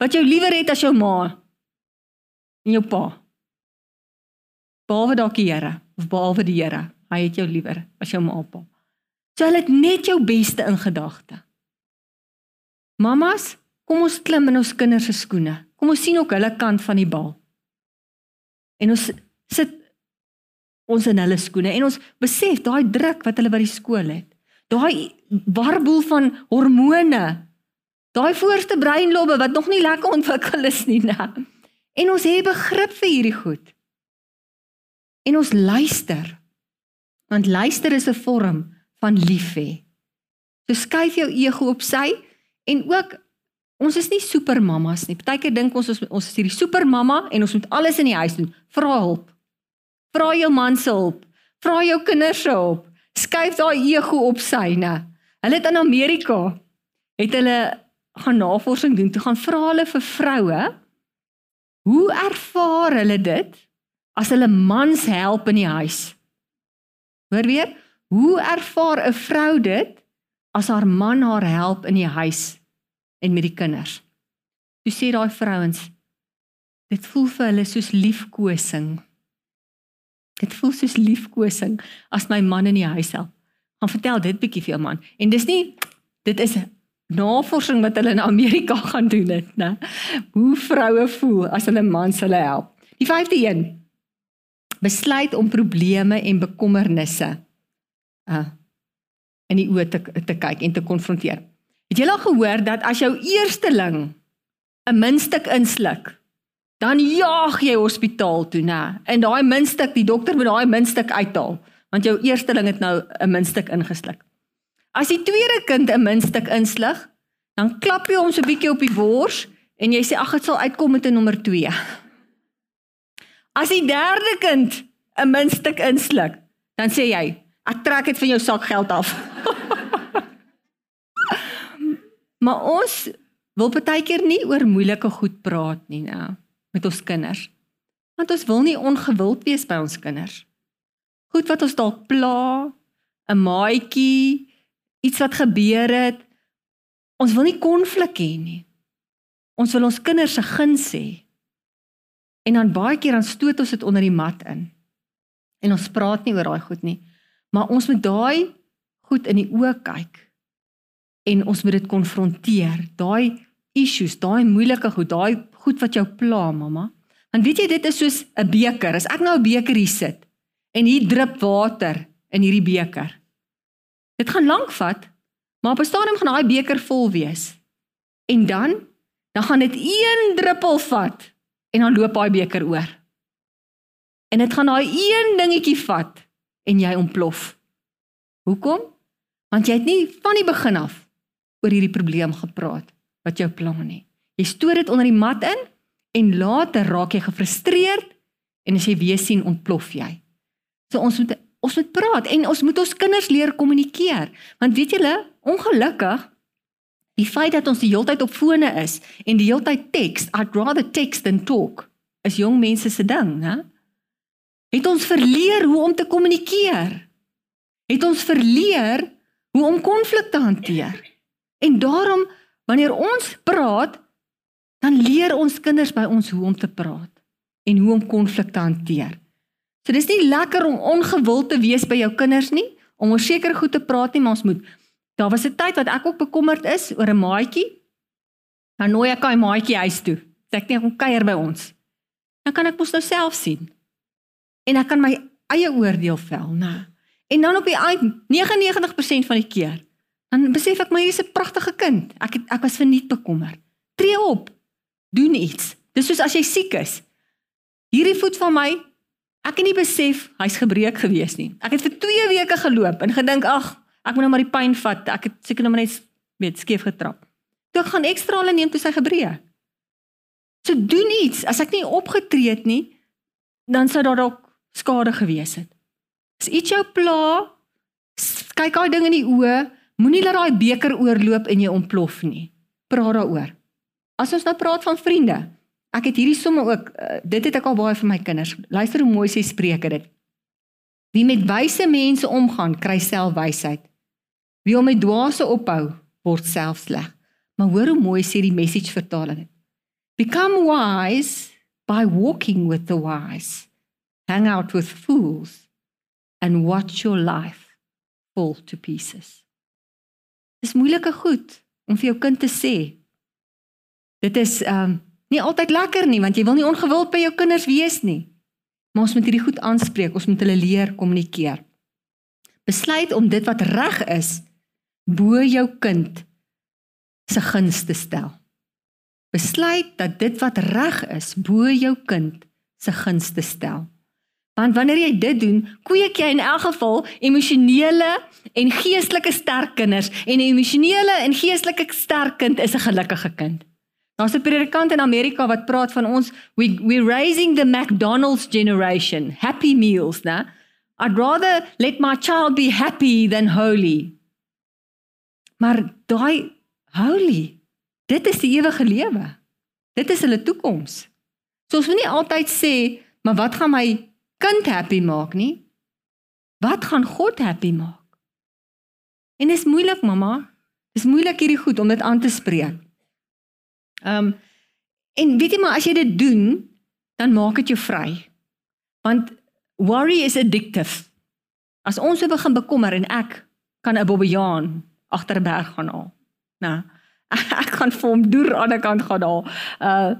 wat jou liewer het as jou ma en jou pa. Behalwe dalk die Here of behalwe die Here, hy het jou liewer as jou ma en pa. So hulle het net jou beste in gedagte. Mamas, kom ons klim in ons kinders se skoene. Kom ons sien ook hulle kant van die bal. En ons sit ons in hulle skoene en ons besef daai druk wat hulle by die skool het. Daai warboel van hormone. Daai voorste breinlobbe wat nog nie lekker ontwikkel is nie, né? En ons het begrip vir hierdie goed. En ons luister. Want luister is 'n vorm van lief hê. So skuif jou ego op sy en ook ons is nie supermammas nie. Partykeer dink ons ons ons is hierdie supermamma en ons moet alles in die huis doen. Vra hulp. Vra jou man se hulp. Vra jou kinders se hulp. Skuif daai ego op syne. Hulle het in Amerika het hulle gaan navorsing doen. Toe gaan vra hulle vir vroue hoe ervaar hulle dit as hulle mans help in die huis? Hoor weer, hoe ervaar 'n vrou dit as haar man haar help in die huis en met die kinders? Jy sê daai vrouens dit voel vir hulle soos liefkosing. Dit voel soos liefkosing as my man in die huis help. Gaan vertel dit bietjie vir jou man. En dis nie dit is navorsing wat hulle in Amerika *laughs* gaan doen dit, né? Hoe vroue voel as hulle mans hulle help. Die 5de een. Besluit om probleme en bekommernisse uh in die oë te te kyk en te konfronteer. Het jy al gehoor dat as jou eersteling 'n muntstuk insluk, dan jaag jy hospitaal toe, né? En daai muntstuk, die dokter moet daai muntstuk uithaal, want jou eersteling het nou 'n muntstuk ingesluk. As die tweede kind 'n muntstuk insluk, dan klap jy hom so bietjie op die bors en jy sê ag, dit sal uitkom met 'n nommer 2. As die derde kind 'n muntstuk insluk, dan sê jy, ek trek dit van jou sakgeld af. *laughs* maar ons wil baie keer nie oor moeilike goed praat nie, nou, met ons kinders. Want ons wil nie ongewild wees by ons kinders. Goed wat ons dalk pla, 'n maatjie, iets wat gebeur het. Ons wil nie konflik hê nie. Ons wil ons kinders se guns hê. En dan baie keer dan stoot ons dit onder die mat in. En ons praat nie oor daai goed nie. Maar ons moet daai goed in die oë kyk en ons moet dit konfronteer. Daai issues, daai moeilike goed, daai goed wat jou pla, mamma. Want weet jy dit is soos 'n beker. As ek nou 'n beker hier sit en hier drup water in hierdie beker. Dit gaan lank vat, maar op 'n stadium gaan daai beker vol wees. En dan dan gaan dit een druppel vat en dan loop daai beker oor. En dit gaan daai een dingetjie vat en jy ontplof. Hoekom? Want jy het nie van die begin af oor hierdie probleem gepraat wat jou pla nie. Jy stoor dit onder die mat in en later raak jy gefrustreerd en as jy weer sien ontplof jy. So ons moet ons moet praat en ons moet ons kinders leer kommunikeer. Want weet julle, ongelukkig die feit dat ons die hele tyd op fone is en die hele tyd teks, I'd rather text than talk, is jong mense se ding, hè? Het ons verleer hoe om te kommunikeer? Het ons verleer hoe om konflikte te hanteer? En daarom wanneer ons praat, dan leer ons kinders by ons hoe om te praat en hoe om konflikte te hanteer. So dis nie lekker om ongewild te wees by jou kinders nie, om oor sekere goed te praat nie, maar ons moet. Daar was 'n tyd wat ek ook bekommerd is oor 'n maatjie. Dan nooi ek hy maatjie huis toe. Sê ek net kom kuier by ons. Dan kan ek mos nou self sien. En ek kan my eie oordeel vel, né? En dan op die eind 99% van die keer Dan besef ek my hier's 'n pragtige kind. Ek het, ek was verniet bekommerd. Tree op. Doen iets. Dis soos as jy siek is. Hierdie voet van my, ek het nie besef hy's gebreek gewees nie. Ek het vir 2 weke geloop en gedink, ag, ek moet nou maar die pyn vat. Ek het seker nou net weet skief getrap. Toe ek gaan ekstra hulle neem toe sy gebreek. So doen iets. As ek nie opgetree het nie, dan sou daar dalk skade gewees het. As iets jou pla, kyk daai ding in die oë Moenie laat daai beker oorloop en jy ontplof nie. Praat daaroor. As ons nou praat van vriende. Ek het hierdie somme ook uh, dit het ek al baie vir my kinders. Luister hoe mooi sy spreek dit. Wie met wyse mense omgaan, kry self wysheid. Wie hom met dwaase ophou, word self sleg. Maar hoor hoe mooi sê die message vertaling dit. Become wise by walking with the wise. Hang out with fools and watch your life fall to pieces. Dis moeilike goed om vir jou kind te sê. Dit is ehm um, nie altyd lekker nie want jy wil nie ongewild by jou kinders wees nie. Maar ons moet hierdie goed aanspreek, ons moet hulle leer kommunikeer. Besluit om dit wat reg is bo jou kind se guns te stel. Besluit dat dit wat reg is bo jou kind se guns te stel. Want wanneer jy dit doen, kweek jy in elk geval emosionele en geestelike sterk kinders en 'n emosionele en geestelike sterk kind is 'n gelukkige kind. Daar's 'n predikant in Amerika wat praat van ons we we raising the McDonald's generation, happy meals, né? I'd rather let my child be happy than holy. Maar daai holy, dit is die ewige lewe. Dit is hulle toekoms. So ons moet nie altyd sê, maar wat gaan my kind happy maak nie. Wat gaan God happy maak? En dit is moeilik, mamma. Dit is moeilik hierdie goed om dit aan te spreek. Ehm um, en weet jy maar as jy dit doen, dan maak dit jou vry. Want worry is addictive. As ons so begin bekommer en ek kan 'n bobbejaan agter 'n berg gaan haal. Nou, *laughs* ek gaan vir hom deur aan die kant gaan haal. Uh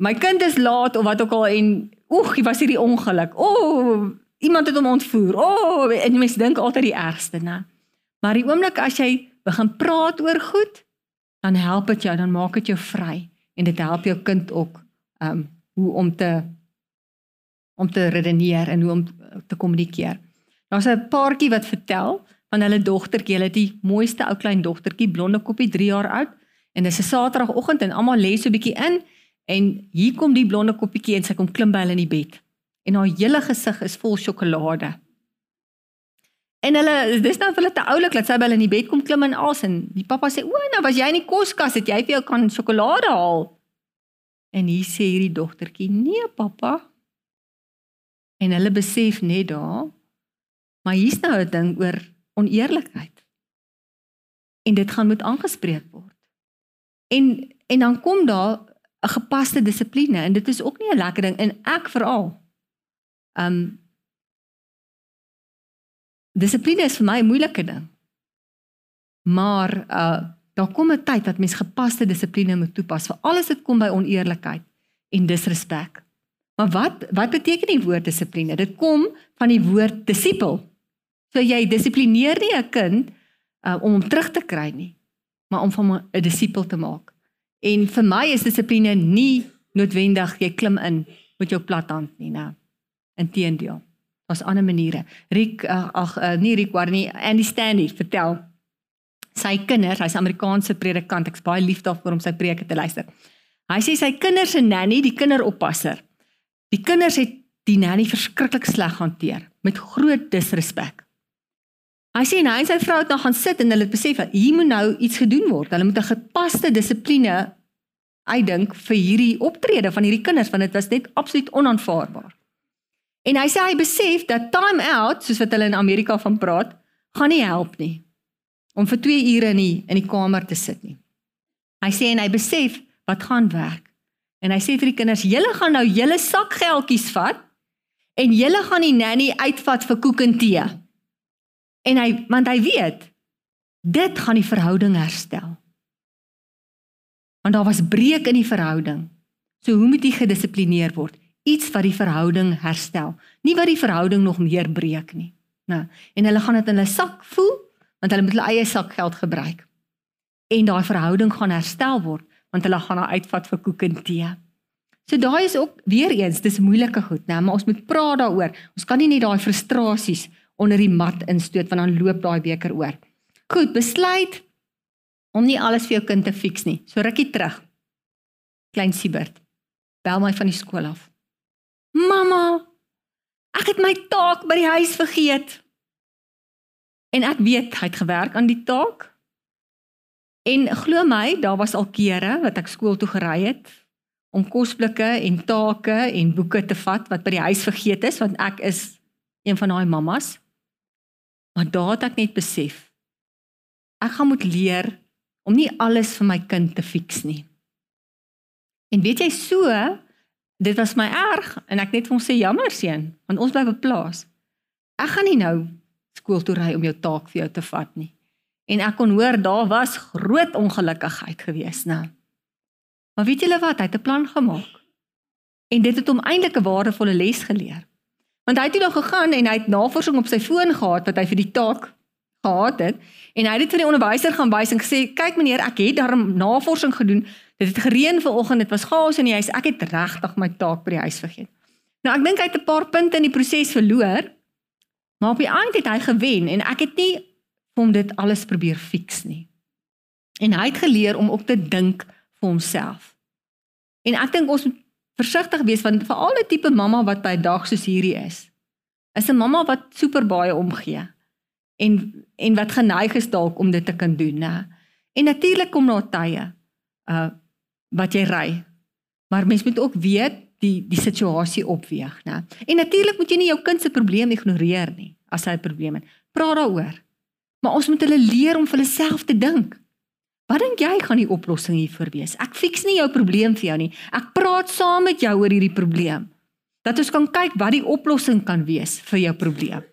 my kind is laat of wat ook al en oeg, hy was hierdie ongeluk. O, oh, iemand het hom ontvoer. O, oh, en mense dink altyd die ergste, né? Maar die oomblik as jy begin praat oor goed, dan help dit jou, dan maak dit jou vry en dit help jou kind ook um hoe om te om te redeneer en hoe om te kommunikeer. Daar's 'n paartjie wat vertel van hulle dogtertjie, hulle het die mooiste ou klein dogtertjie, blonde koppie, 3 jaar oud en dis 'n Saterdagoggend en almal lê so 'n bietjie in en hier kom die blonde koppietjie en sy kom klim by hulle in die bed. En haar hele gesig is vol sjokolade. En hulle dis nou vir hulle te oulik dat sy by hulle in die bed kom klim en as en die pappa sê o, nou was jy in die koskas het jy vir jou kan sjokolade haal. En hier sê hierdie dogtertjie, nee pappa. En hulle besef net daar, maar hier's nou 'n ding oor oneerlikheid. En dit gaan moet aangespreek word. En en dan kom daar 'n gepaste dissipline en dit is ook nie 'n lekker ding en ek veral. Um Dissipline is vir my 'n moeilike ding. Maar uh daar kom 'n tyd dat mens gepaste dissipline moet toepas vir alles wat kom by oneerlikheid en disrespek. Maar wat wat beteken die woord dissipline? Dit kom van die woord disipel. So jy dissiplineer nie 'n kind uh, om hom terug te kry nie, maar om hom 'n disipel te maak. En vir my is dissipline nie noodwendig jy klim in met jou plat hand nie, nou. Inteendeel. Daar's ander maniere. Riek ag uh, nie Riek waar nie Andy Stanley vertel sy kinders, hy's Amerikaanse predikant, ek's baie lief daarvoor om sy preke te luister. Hy sê sy kinders se nanny, die kinderoppasser. Die kinders het die nanny verskriklik sleg hanteer met groot disrespek. Hy sê hy en sy vrou het nou gaan sit en hulle het besef dat hier moet nou iets gedoen word. Hulle moet 'n gepaste dissipline uitdink vir hierdie optrede van hierdie kinders want dit was net absoluut onaanvaarbaar. En hy sê hy besef dat time out, soos wat hulle in Amerika van praat, gaan nie help nie om vir 2 ure in die in die kamer te sit nie. Hy sê en hy besef wat gaan werk. En hy sê vir die kinders, julle gaan nou julle sakgeldjies vat en julle gaan die nanny uitvat vir koek en tee. En hy want hy weet dit gaan die verhouding herstel. Want daar was breek in die verhouding. So hoe moet jy gedissiplineer word? iets wat die verhouding herstel, nie wat die verhouding nog meer breek nie. Nou, en hulle gaan dit in hulle sak voel want hulle moet hulle eie sakgeld gebruik. En daai verhouding gaan herstel word want hulle gaan haar uitvat vir koek en tee. So daai is ook weer eens, dis moeilike goed, né, maar ons moet praat daaroor. Ons kan nie net daai frustrasies onder die mat instoot want dan loop daai beker oor. Goed, besluit om nie alles vir jou kind te fix nie. So rukkie terug. Klein Siebert. Bel my van die skool af. Mamma, ek het my taak by die huis vergeet. En ek weet hy het gewerk aan die taak. En glo my, daar was al kere wat ek skool toe gery het om kosblikke en take en boeke te vat wat by die huis vergeet is want ek is een van daai mammas. Maar daar het ek net besef ek gaan moet leer om nie alles vir my kind te fix nie. En weet jy so, dit was my erg en ek net vir hom sê jammer seun, want ons bly op plaas. Ek gaan nie nou skool toe ry om jou taak vir jou te vat nie. En ek kon hoor daar was groot ongelukkigheid gewees, nou. Maar weet julle wat, hy het 'n plan gemaak. En dit het hom eintlik 'n waardevolle les geleer. Want hy het toe nog gegaan en hy het navorsing op sy foon gehad wat hy vir die taak gehad het en hy het dit vir die onderwyser gaan wys en gesê kyk meneer ek het daarom navorsing gedoen Dit het gereën vanoggend, dit was chaos in die huis. Ek het regtig my taak by die huis vergeet. Nou ek dink hy het 'n paar punte in die proses verloor. Maar op die einde het hy gewen en ek het nie hom dit alles probeer fix nie. En hy het geleer om ook te dink vir homself. En ek dink ons moet versigtig wees want vir al die tipe mamma wat by dag soos hierdie is, is 'n mamma wat super baie omgee en en wat geneig is dalk om dit te kan doen, né? En natuurlik kom daar tye uh wat jy ry. Maar mens moet ook weet die die situasie opweeg, né? En natuurlik moet jy nie jou kind se probleem ignoreer nie as hy 'n probleem het. Praat daaroor. Maar ons moet hulle leer om vir hulle self te dink. Wat dink jy gaan die oplossing hiervoor wees? Ek fiks nie jou probleem vir jou nie. Ek praat saam met jou oor hierdie probleem. Dat ons kan kyk wat die oplossing kan wees vir jou probleem.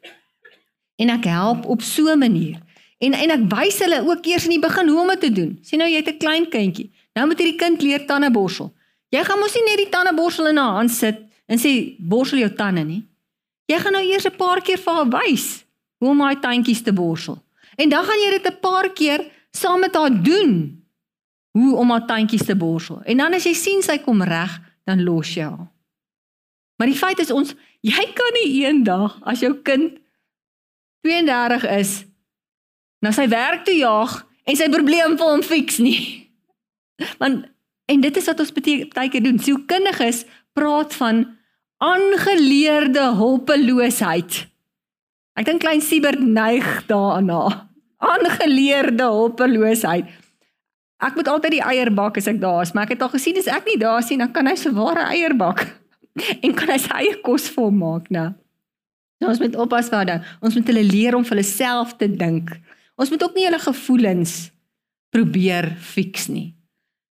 En ek help op so 'n manier. En en ek wys hulle ook eers in die begin hoe om dit te doen. Sien nou jy het 'n klein kindjie. Nou moet hierdie kind leer tande borsel. Jy gaan mos nie net die tande borsel in haar hand sit en sê borsel jou tande nie. Jy gaan nou eers 'n paar keer vir haar wys hoe om haar tandjies te borsel. En dan gaan jy dit 'n paar keer saam met haar doen. hoe om haar tandjies te borsel. En dan as jy sien sy kom reg, dan los jy haar. Maar die feit is ons jy kan nie eendag as jou kind 32 is na sy werk toe jaag en sy probleem vir hom fiks nie. *laughs* Want en dit is wat ons baie keer doen. Sielkundiges praat van aangeleerde hulpeloosheid. Ek dink klein Siebert neig daarna. Aangeleerde hulpeloosheid. Ek moet altyd die eier bak as ek daar is, maar ek het al gesien as ek nie daar is nie, dan kan hy se ware eier bak *laughs* en kan hy sy eie kos hom maak, né? Nou ons moet oppas vir hulle. Ons moet hulle leer om vir hulle self te dink. Ons moet ook nie hulle gevoelens probeer fix nie.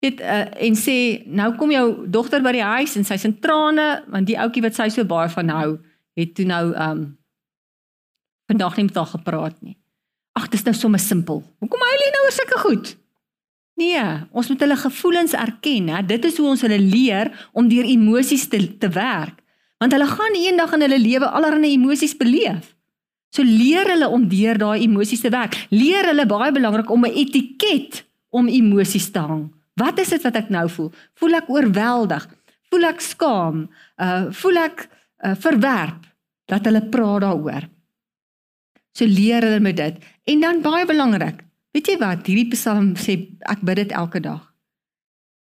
Net uh, en sê nou kom jou dogter by die huis en sy's in trane want die ouetjie wat sy so baie van hou het toe nou um vandag nie met haar gepraat nie. Ag, dis nou sommer simpel. Hoekom huil jy nou oor sulke goed? Nee, ons moet hulle gevoelens erken, hè. Dit is hoe ons hulle leer om deur emosies te te werk. Want hulle gaan eendag in hulle lewe allerlei emosies beleef. So leer hulle om deur daai emosies te werk. Leer hulle baie belangrik om 'n etiket om emosies te hang. Wat is dit wat ek nou voel? Voel ek oorweldig? Voel ek skaam? Uh voel ek uh, verwerp dat hulle praat daaroor. So leer hulle met dit. En dan baie belangrik, Weet jy wat? Hierdie Psalm sê ek bid dit elke dag.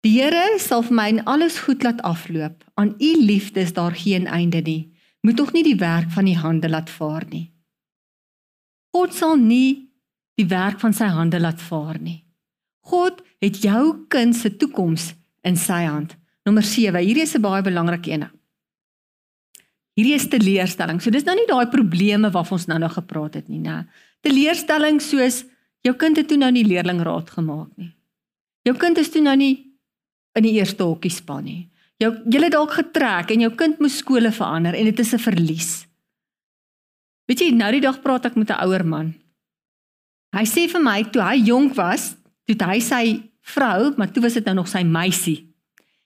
Die Here sal vir my en alles goed laat afloop. Aan u liefde is daar geen einde nie. Moet tog nie die werk van die hande laat vaar nie. God sal nie die werk van sy hande laat vaar nie. God het jou kind se toekoms in sy hand. Nommer 7. Hierdie is 'n baie belangrike een. Hierdie is teleurstelling. So dis nou nie daai probleme waarvan ons nou nog gepraat het nie, né? Teleurstelling soos Jou kind het toe nou nie leerlingraad gemaak nie. Jou kind is toe nou nie in die eerste hokkie span nie. Jou jy het dalk getrek en jou kind moes skole verander en dit is 'n verlies. Weet jy, nou die dag praat ek met 'n ouer man. Hy sê vir my toe hy jonk was, toe hy sy vrou, maar toe was dit nou nog sy meisie.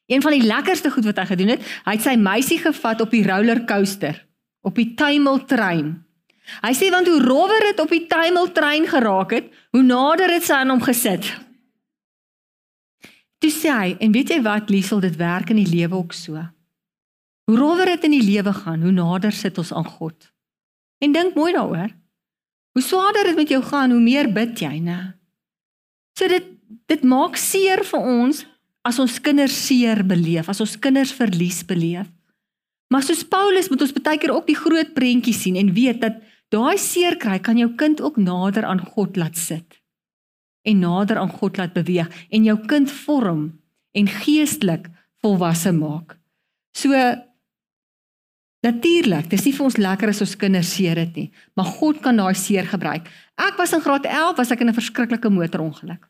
Een van die lekkerste goed wat hy gedoen het, hy het sy meisie gevat op die roller coaster, op die tuimeltrein. Hy sê want hoe rower dit op die tuimeltrein geraak het, hoe nader het sy aan hom gesit. Toe sê hy, en weet jy wat, Liesel, dit werk in die lewe ook so. Hoe rower dit in die lewe gaan, hoe nader sit ons aan God. En dink mooi daaroor. Hoe swaarder dit met jou gaan, hoe meer bid jy, né? So dit dit maak seer vir ons as ons kinders seer beleef, as ons kinders verlies beleef. Maar soos Paulus moet ons baie keer ook die groot prentjie sien en weet dat Daai seer kry kan jou kind ook nader aan God laat sit en nader aan God laat beweeg en jou kind vorm en geestelik volwasse maak. So natuurlik, dis nie vir ons lekker as ons kinders seer het nie, maar God kan daai seer gebruik. Ek was in graad 11 was ek in 'n verskriklike motorongeluk.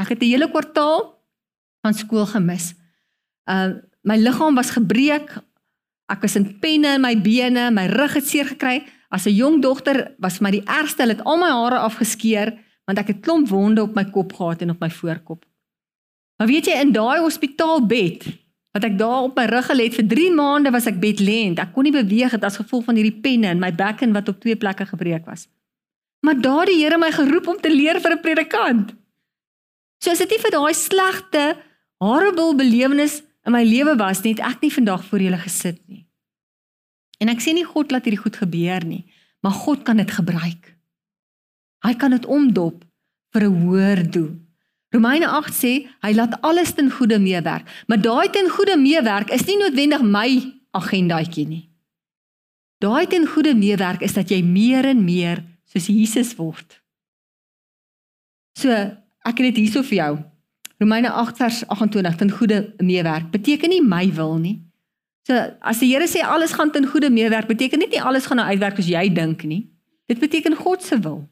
Ek het 'n hele kwartaal van skool gemis. Uh my liggaam was gebreek. Ek was in penne in my bene, my rug het seer gekry. As 'n jong dogter was my die ergste, hulle het al my hare afgeskeer want ek het klomp wonde op my kop gehad en op my voorkop. Maar weet jy in daai hospitaalbed wat ek daar op my rug gelê het vir 3 maande was ek bedlend. Ek kon nie beweeg het as gevolg van hierdie penne in my bekken wat op twee plekke gebreek was. Maar daar die Here my geroep om te leer vir 'n predikant. So as dit nie vir daai slegte horrible belewenis in my lewe was nie, het ek nie vandag voor julle gesit nie. En ek sê nie God laat hierdie goed gebeur nie, maar God kan dit gebruik. Hy kan dit omdop vir 'n hoër doel. Romeine 8 sê hy laat alles ten goeie meewerk, maar daai ten goeie meewerk is nie noodwendig my agendaatjie nie. Daai ten goeie meewerk is dat jy meer en meer soos Jesus word. So, ek het dit hierso vir jou. Romeine 8 vers 28 ten goeie meewerk beteken nie my wil nie. So as die Here sê alles gaan ten goeie meewerk, beteken dit nie alles gaan nou uitwerk as jy dink nie. Dit beteken God se wil.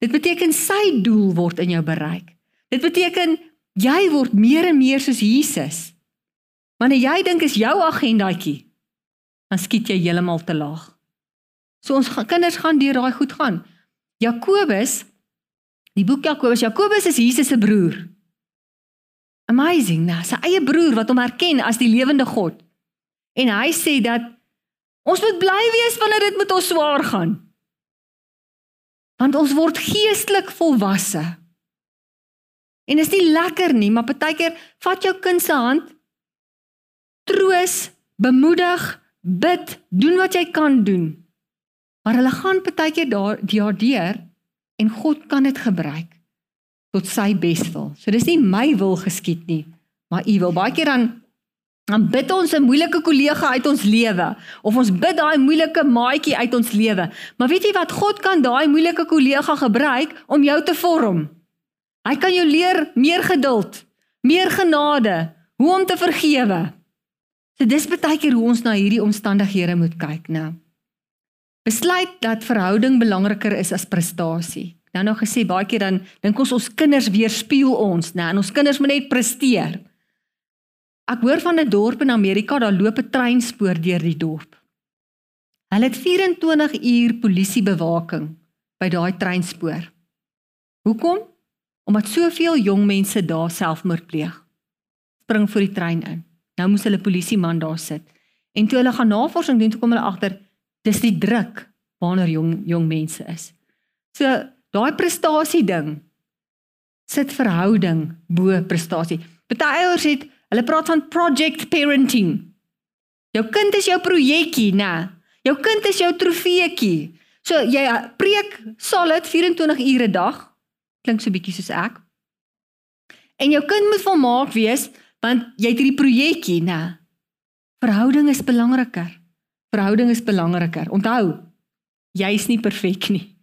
Dit beteken sy doel word in jou bereik. Dit beteken jy word meer en meer soos Jesus. Wanneer jy dink is jou agendaatjie, dan skiet jy heeltemal te laag. So ons gaan, kinders gaan deur daai goed gaan. Jakobus Die boek Jakobus, Jakobus is Jesus se broer. Amazing, nou, sy eie broer wat hom erken as die lewende God. En hy sê dat ons moet bly wees wanneer dit met ons swaar gaan. Want ons word geestelik volwasse. En is nie lekker nie, maar partykeer vat jou kind se hand, troos, bemoedig, bid, doen wat jy kan doen. Maar hulle gaan partykeer daar daardeur en God kan dit gebruik tot sy beswil. So dis nie my wil geskied nie, maar u wil. Baie keer dan dan bid ons 'n moeilike kollega uit ons lewe of ons bid daai moeilike maatjie uit ons lewe. Maar weet jy wat God kan daai moeilike kollega gebruik om jou te vorm? Hy kan jou leer meer geduld, meer genade, hoe om te vergewe. So dis baie keer hoe ons na hierdie omstandighede moet kyk, né? Besluit dat verhouding belangriker is as prestasie. Nou nou gesê baie keer dan dink ons ons kinders weerspieël ons, né? En ons kinders moet net presteer. Ek hoor van 'n dorp in Amerika, daar loop 'n treinspoor deur die dorp. Hulle het 24 uur polisiebewaking by daai treinspoor. Hoekom? Omdat soveel jong mense daar selfmoord pleeg. Spring voor die trein in. Nou moes hulle polisieman daar sit. En toe hulle gaan navorsing doen, toe kom hulle agter dis die druk waaronder jong jong mense is. So daai prestasie ding sit verhouding bo prestasie. Party ouers het Hulle praat van project parenting. Jou kind is jou projekkie, né? Jou kind is jou trofeetjie. So jy preek solid 24 ure 'n dag. Klink so bietjie soos ek. En jou kind moet volmaak wees want jy het hierdie projekkie, né? Verhouding is belangriker. Verhouding is belangriker. Onthou, jy's nie perfek nie.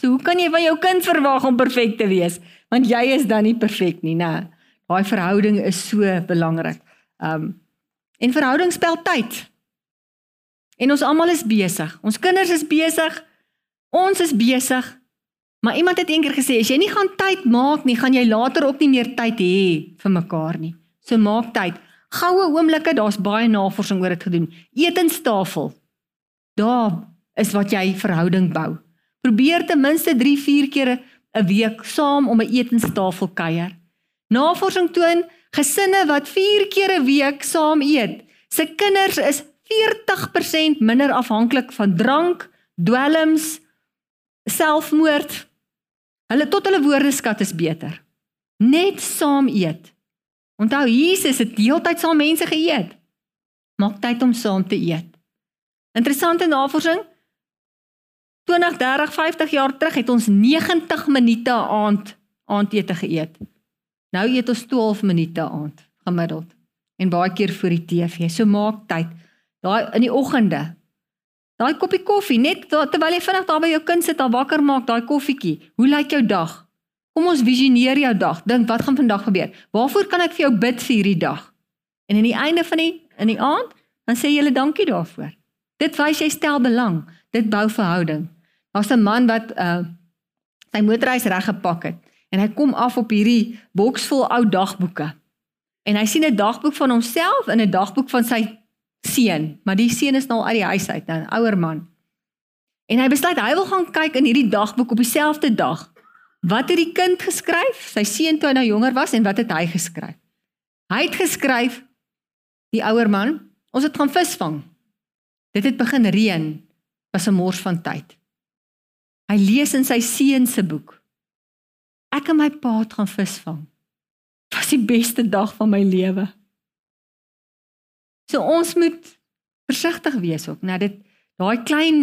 So hoe kan jy van jou kind verwag om perfek te wees? Want jy is dan nie perfek nie, né? Daai verhouding is so belangrik. Um en verhouding spel tyd. En ons almal is besig. Ons kinders is besig. Ons is besig. Maar iemand het eendag gesê as jy nie gaan tyd maak nie, gaan jy later ook nie meer tyd hê vir mekaar nie. So maak tyd. Goue oomblikke, daar's baie navorsing oor dit gedoen. Etenstafel. Daar is wat jy verhouding bou. Probeer ten minste 3-4 kere 'n week saam om 'n etenstafel kuier. Navorsing toon gesinne wat 4 keer 'n week saam eet, se kinders is 40% minder afhanklik van drank, dwelms, selfmoord. Hulle tot hulle woordeskat is beter. Net saam eet. Onthou Jesus het heeltyd saam mense geëet. Maak tyd om saam te eet. Interessante navorsing. 20, 30, 50 jaar terug het ons 90 minute aand aandete geëet. Nou eet ons 12 minute aand gemiddeld en baie keer voor die TV. So maak tyd. Daai in die oggende. Daai koppie koffie net terwyl jy vinnig daar by jou kind sit, al wakker maak daai koffietjie. Hoe lyk jou dag? Kom ons visioneer jou dag. Dink wat gaan vandag gebeur? Waarvoor kan ek vir jou bid vir hierdie dag? En in die einde van die in die aand, dan sê jy julle dankie daarvoor. Dit wys jy stel belang. Dit bou verhouding. Daar's 'n man wat uh sy motorhuis reggepak het en hy kom af op hierdie boks vol ou dagboeke. En hy sien 'n dagboek van homself en 'n dagboek van sy seun, maar die seun is nou al uit die huis uit, 'n ouer man. En hy besluit hy wil gaan kyk in hierdie dagboek op dieselfde dag. Wat het die kind geskryf? Sy seun toe hy nou jonger was en wat het hy geskryf? Hy het geskryf die ouer man, ons het gaan visvang. Dit het begin reën, was 'n mors van tyd. Hy lees in sy seun se boek Ek en my pa het gaan visvang. Was die beste dag van my lewe. So ons moet versigtig wees ook, nou dit daai klein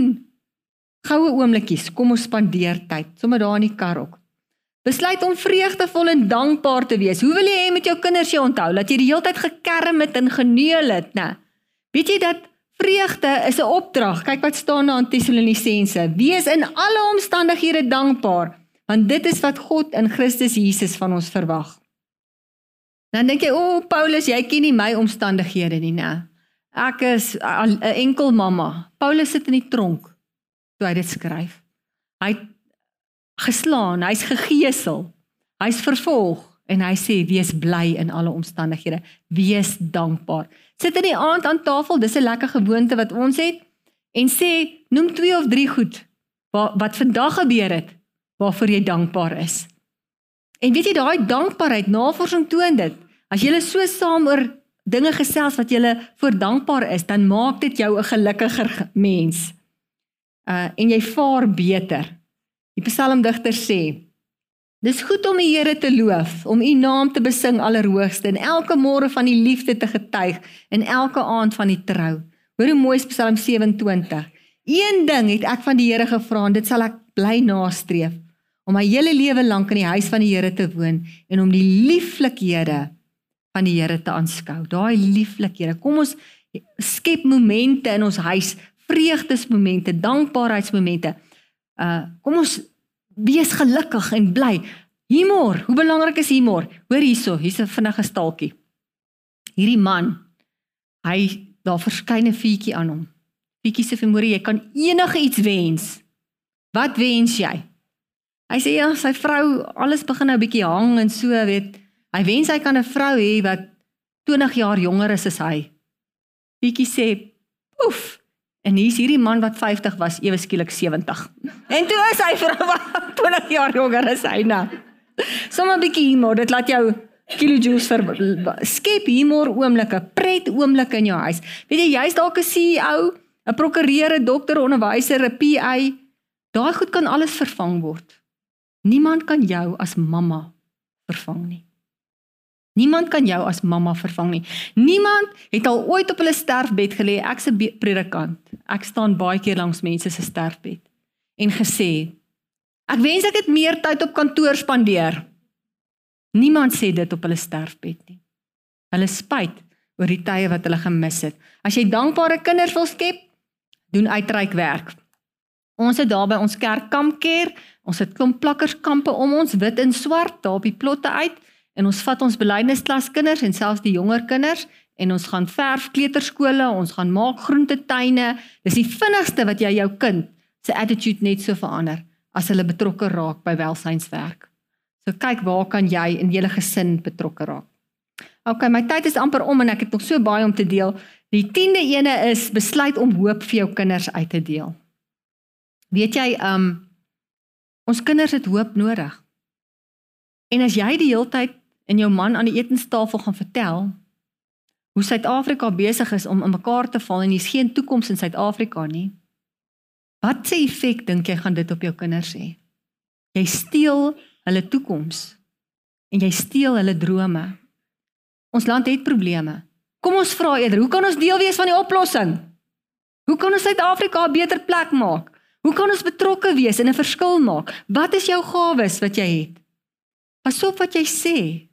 goue oomblikies, kom ons spandeer tyd, sommer daar in die kar ook. Besluit om vreugdevol en dankbaar te wees. Hoe wil jy hê met jou kinders jy onthou dat jy die hele tyd gekerm het en geneul het, né? Weet jy dat vreugde is 'n opdrag. Kyk wat staan daar in Tessalonisense. Wees in alle omstandighede dankbaar want dit is wat God in Christus Jesus van ons verwag. Dan dink jy, "O oh, Paulus, jy ken nie my omstandighede nie, né? Ek is 'n enkel mamma." Paulus sit in die tronk toe hy dit skryf. Hy geslaan, hy's gegeesel. Hy's vervolg en hy sê wees bly in alle omstandighede, wees dankbaar. Sit in die aand aan tafel, dis 'n lekker gewoonte wat ons het en sê noem 2 of 3 goed wat wat vandag gebeur het waarvoor jy dankbaar is. En weet jy daai dankbaarheid, navorsing toon dit. As jy so saam oor dinge gesels wat jy voor dankbaar is, dan maak dit jou 'n gelukkiger mens. Uh en jy vaar beter. Die psalmdigter sê: Dis goed om die Here te loof, om U naam te besing allerhoogste en elke môre van die liefde te getuig en elke aand van die trou. Hoor hoe mooi Psalm 27. Een ding het ek van die Here gevra en dit sal ek bly nastreef om my hele lewe lank in die huis van die Here te woon en om die lieflikhede van die Here te aanskou. Daai lieflikhede. Kom ons skep momente in ons huis, vreugdesmomente, dankbaarheidsmomente. Uh kom ons wees gelukkig en bly. Humor, hoe belangrik is humor? Hoor hierso, hier's 'n vinnige staaltjie. Hierdie man, hy daar verskyn 'n vuurtjie aan hom. Vuurtjie sê vir môre jy kan enige iets wens. Wat wens jy? Hy sê ja, sy vrou, alles begin nou 'n bietjie hang en so, weet. Hy wens hy kan 'n vrou hê wat 20 jaar jonger is as hy. Bietjie sê, "Oef." En hier's hierdie man wat 50 was, ewe skielik 70. En toe is hy wat *laughs* 20 jaar jonger is hy nou. Sommige bietjie humor, dit laat jou kilojoules ver skep humor oomblikke, pret oomblikke in jou huis. Weet jy, jy's dalk 'n CEO, 'n prokureur, 'n dokter, onderwyser, 'n PA. Daai goed kan alles vervang word. Niemand kan jou as mamma vervang nie. Niemand kan jou as mamma vervang nie. Niemand het al ooit op hulle sterfbed gelê, ek's 'n predikant. Ek staan baie keer langs mense se sterfbed en gesê, ek wens ek het meer tyd op kantoor spandeer. Niemand sê dit op hulle sterfbed nie. Hulle spyt oor die tye wat hulle gemis het. As jy dankbare kinders wil skep, doen uitreik werk. Ons het daar by ons kerk kampkeer Ons het klomp plakkerskampe om ons wit en swart daar op die plotte uit en ons vat ons belydensklas kinders en selfs die jonger kinders en ons gaan verf kleuterskole, ons gaan maak groentetuine. Dis die vinnigste wat jy jou kind se attitude net so verander as hulle betrokke raak by welsynswerk. So kyk waar kan jy in julle gesin betrokke raak. OK, my tyd is amper om en ek het nog so baie om te deel. Die 10de ene is besluit om hoop vir jou kinders uit te deel. Weet jy, um Ons kinders het hoop nodig. En as jy die heeltyd in jou man aan die etenstafel gaan vertel hoe Suid-Afrika besig is om in mekaar te val en hier's geen toekoms in Suid-Afrika nie. Wat se effek dink jy gaan dit op jou kinders hê? Jy steel hulle toekoms en jy steel hulle drome. Ons land het probleme. Kom ons vra eerder, hoe kan ons deel wees van die oplossing? Hoe kan ons Suid-Afrika 'n beter plek maak? Hoe kan ons betrokke wees en 'n verskil maak? Wat is jou gawes wat jy het? Pas op wat jy sê.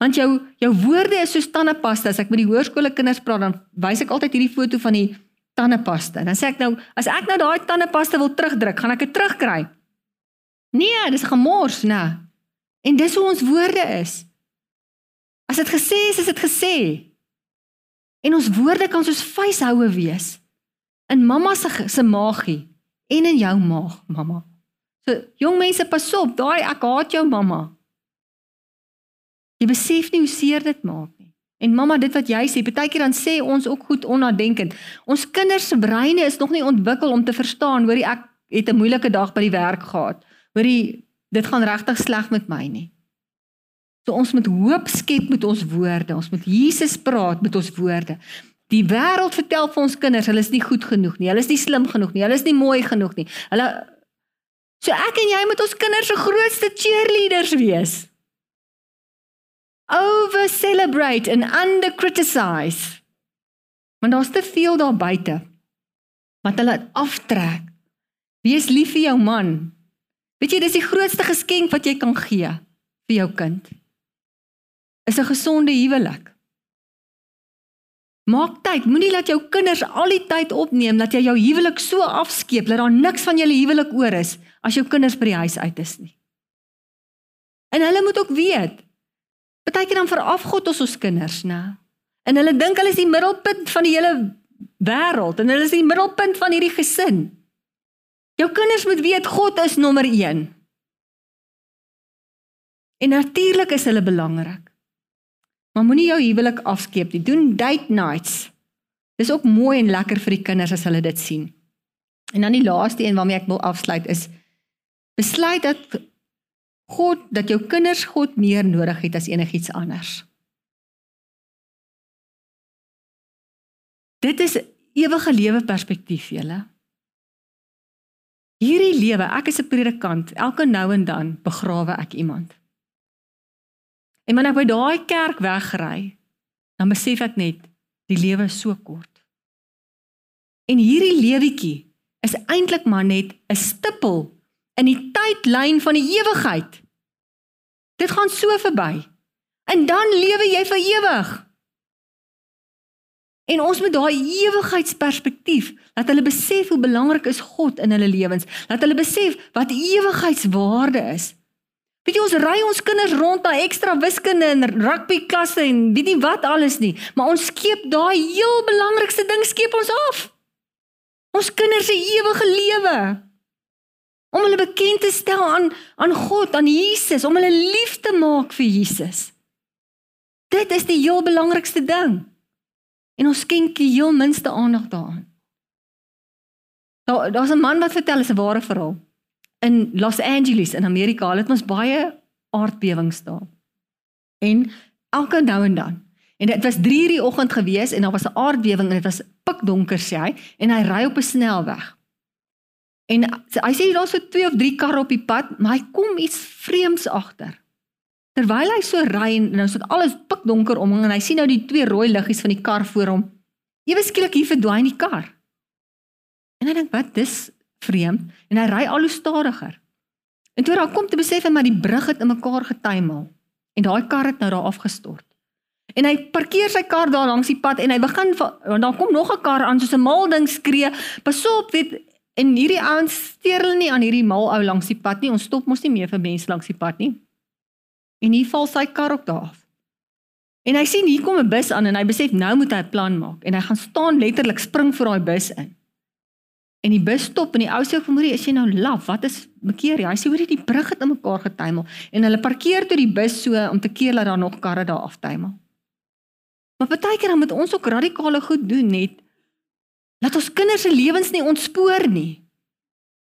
Want jou jou woorde is soos tandepasta. As ek met die hoërskole kinders praat, dan wys ek altyd hierdie foto van die tandepasta. Dan sê ek nou, as ek nou daai tandepasta wil terugdruk, gaan ek dit terugkry. Nee, dis gemors, né? En dis hoe ons woorde is. As dit gesê is, is dit gesê. En ons woorde kan soos vuishoue wees in mamma se se maagie en in jou maag, mamma. So jong mense pas op, daai ek haat jou mamma. Jy besef nie hoe seer dit maak nie. En mamma, dit wat jy sê, baie keer dan sê ons ook goed onnadenkend. Ons kinders se breine is nog nie ontwikkel om te verstaan, hoorie ek het 'n moeilike dag by die werk gehad. Hoorie, dit gaan regtig sleg met my nie. So ons moet hoop skep met ons woorde. Ons moet Jesus praat met ons woorde. Die wêreld vertel vir ons kinders, hulle is nie goed genoeg nie. Hulle is nie slim genoeg nie. Hulle is nie mooi genoeg nie. Hulle So ek en jy moet ons kinders se grootste cheerleaders wees. Over celebrate and under criticize. Want daar's te veel daar buite wat hulle aftrek. Wees lief vir jou man. Weet jy dis die grootste geskenk wat jy kan gee vir jou kind. Is 'n gesonde huwelik. Maak tyd. Moenie laat jou kinders al die tyd opneem dat jy jou huwelik so afskeep dat daar niks van julle huwelik oor is as jou kinders by die huis uit is nie. En hulle moet ook weet. Partykeer dan veraf God ons ons kinders, né? En hulle dink hulle is die middelpunt van die hele wêreld en hulle is die middelpunt van hierdie gesin. Jou kinders moet weet God is nommer 1. En natuurlik is hulle belangrik. Maar moenie jou huwelik afskeep nie. Doen date nights. Dis ook mooi en lekker vir die kinders as hulle dit sien. En dan die laaste een waarmee ek wil afsluit is besluit dat God dat jou kinders God meer nodig het as enigiets anders. Dit is ewige lewe perspektief julle. Hierdie lewe, ek is 'n predikant, elke nou en dan begrawe ek iemand. En wanneer ek by daai kerk wegry, dan besef ek net die lewe is so kort. En hierdie lewetjie is eintlik maar net 'n stippel in die tydlyn van die ewigheid. Dit gaan so verby. En dan lewe jy vir ewig. En ons moet daai ewigheidsperspektief, dat hulle besef hoe belangrik is God in hulle lewens, dat hulle besef wat ewigheidswaarde is. Weet jy ons ry ons kinders rond na ekstra wiskunde en rugby klasse en weet nie wat alles nie, maar ons skeep daai heel belangrikste ding skeep ons af. Ons kinders se ewige lewe. Om hulle bekend te stel aan aan God, aan Jesus, om hulle lief te maak vir Jesus. Dit is die heel belangrikste ding. En ons skenk die heel minste aandag daaraan. Daar daar's 'n man wat vertel 'n ware verhaal. In Los Angeles in Amerika, hulle het ons baie aardbewings daar. En elke nou en dan. En dit was 3:00 die oggend gewees en daar was 'n aardbewing en dit was pikdonker sê hy en hy ry op 'n snelweg. En hy sê daar's so 2 of 3 karre op die pad, maar hy kom iets vreemds agter. Terwyl hy so ry en nou sit alles pikdonker om hom en hy sien nou die twee rooi liggies van die kar voor hom. Ewe skielik hier verdwyn die kar. En hy dink, "Wat? Dis vreemd." En hy ry al hoe stadiger. En toe raak kom te besef hy maar die brug het in mekaar getuimel en daai kar het nou daar afgestort. En hy parkeer sy kar daar langs die pad en hy begin want daar kom nog 'n kar aan soos 'n mal ding skree. Pasop, weet en hierdie ouens steur hulle nie aan hierdie mal ou langs die pad nie. Ons stop mos nie meer vir mense langs die pad nie. En hier val sy kar ook daar af. En hy sien hier kom 'n bus aan en hy besef nou moet hy 'n plan maak en hy gaan staan letterlik spring vir daai bus in. En die bus stop en die ou sê vir Marie, "Is jy nou laf? Wat is bekeer jy?" Hy sê, "Hoorie, die brug het in mekaar getuimel." En hulle parkeer toe die bus so om te keer dat daar nog karre daar aftuimel. Maar baie keer dan moet ons ook radikale goed doen net laat ons kinders se lewens nie ontspoor nie.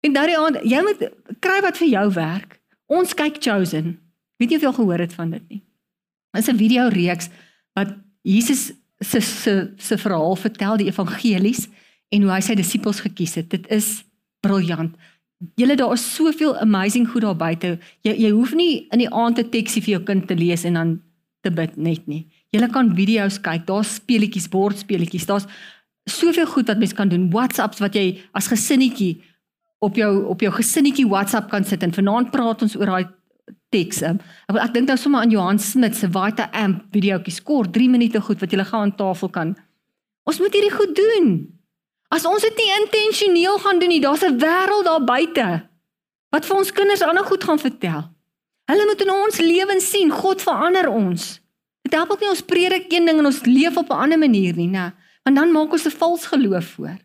En daardie aand, jy moet kry wat vir jou werk. Ons kyk Chosen. Weet jy of jy al gehoor het van dit nie? Dit is 'n video reeks wat Jesus se se se verhaal vertel die evangelies en hoe hy sy disippels gekies het. Dit is briljant. Julle daar is soveel amazing goed daar buite. Jy jy hoef nie in die aand 'n teksie vir jou kind te lees en dan te bid net nie. Jy kan video's kyk. Daar's speletjies, bordspeletjies. Daar's soveel goed wat mens kan doen. WhatsApps wat jy as gesinnetjie op jou op jou gesinnetjie WhatsApp kan sit en vanaand praat ons oor daai teks. Ek, ek dink nou sommer aan Johan Smit se Vita Amp videoetjies kort 3 minute goed wat jy gou aan tafel kan. Ons moet hierdie goed doen. As ons dit nie intentioneel gaan doen nie, daar's 'n wêreld daar buite wat vir ons kinders ander goed gaan vertel. Hulle moet in ons lewens sien God verander ons. Dit help ook nie ons predik een ding en ons leef op 'n ander manier nie, né? Want dan maak ons 'n vals geloof voor.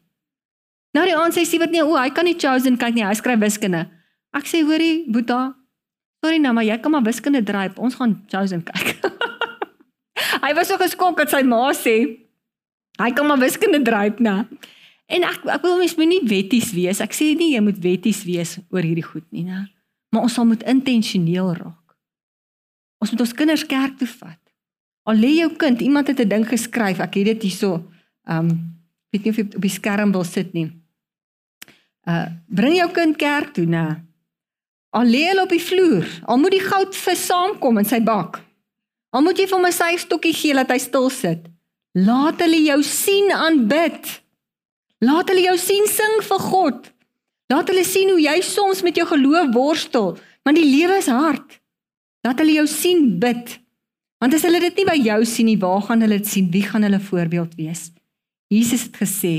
Nou die aand sê wat nee, o, hy kan nie chosen kyk nie, hy skryf wiskunde. Ek sê hoorie, Boeta, Sorry nou, maar jy kan maar wiskunde dryp. Ons gaan Chosen kyk. *laughs* hy was so geskok dat sy ma sê hy kan maar wiskunde dryp, né? En ek ek wil mens moet nie wetties wees. Ek sê nie jy moet wetties wees oor hierdie goed nie, né? Maar ons sal moet intentioneel raak. Ons moet ons kinders kerk toe vat. Al lê jou kind, iemand het 'n ding geskryf. Ek het dit hierso. Um weet nie of jy op die skerm wil sit nie. Uh bring jou kind kerk toe, né? Al lê hulle op die vloer, al moet die goudvis saamkom in sy bak. Al moet jy vir hom 'n syfstokkie gee dat hy stil sit. Laat hulle jou sien aanbid. Laat hulle jou sien sing vir God. Laat hulle sien hoe jy soms met jou geloof worstel, want die lewe is hard. Laat hulle jou sien bid. Want as hulle dit nie by jou sien nie, waar gaan hulle dit sien? Wie gaan hulle voorbeeld wees? Jesus het gesê,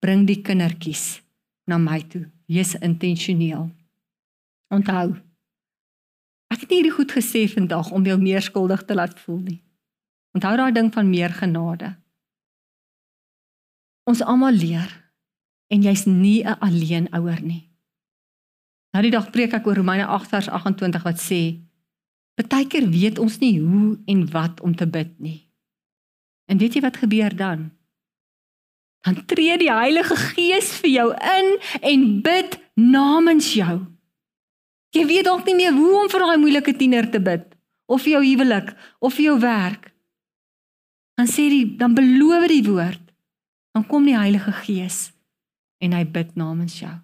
bring die kindertjies na my toe. Wees intentioneel. Onthou. Ek het nie hierdie goed gesê vandag om jou meer skuldig te laat voel nie. Onthou daai ding van meer genade. Ons almal leer en jy's nie 'n alleen ouer nie. Nou die dag preek ek oor Romeine 8:28 wat sê: "Partykeer weet ons nie hoe en wat om te bid nie." En weet jy wat gebeur dan? Dan tree die Heilige Gees vir jou in en bid namens jou. Jy weet dalk nie meer hoe om vir daai moeilike tiener te bid of vir jou huwelik of vir jou werk. Dan sê die dan beloof die woord. Dan kom die Heilige Gees en hy bid namens jou.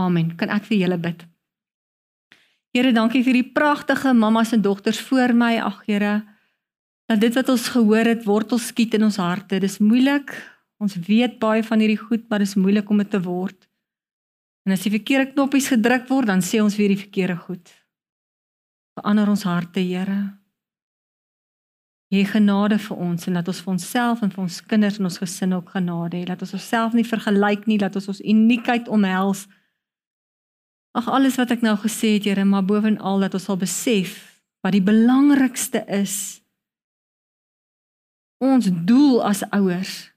Amen. Kan ek vir julle bid? Here, dankie vir die pragtige mammas en dogters voor my. Ag Here, dat dit wat ons gehoor het wortel skiet in ons harte. Dis moeilik. Ons weet baie van hierdie goed, maar dis moeilik om dit te word. En as die verkeerde knoppies gedruk word, dan sê ons weer die verkeerde goed. Verander ons harte, Here. Hê genade vir ons en laat ons vir onsself en vir ons kinders en ons gesinne ook genade hê. Laat ons onsself nie vergelyk nie, laat ons ons uniekheid omhels. Ag alles wat ek nou gesê het, Here, maar bovenal dat ons sal besef wat die belangrikste is. Ons doel as ouers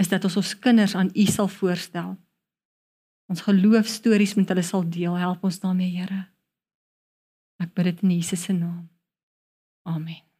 is dat ons ons kinders aan U sal voorstel. Ons geloofstories met hulle sal deel. Help ons daarmee, Here. Ek bid dit in Jesus se naam. Amen.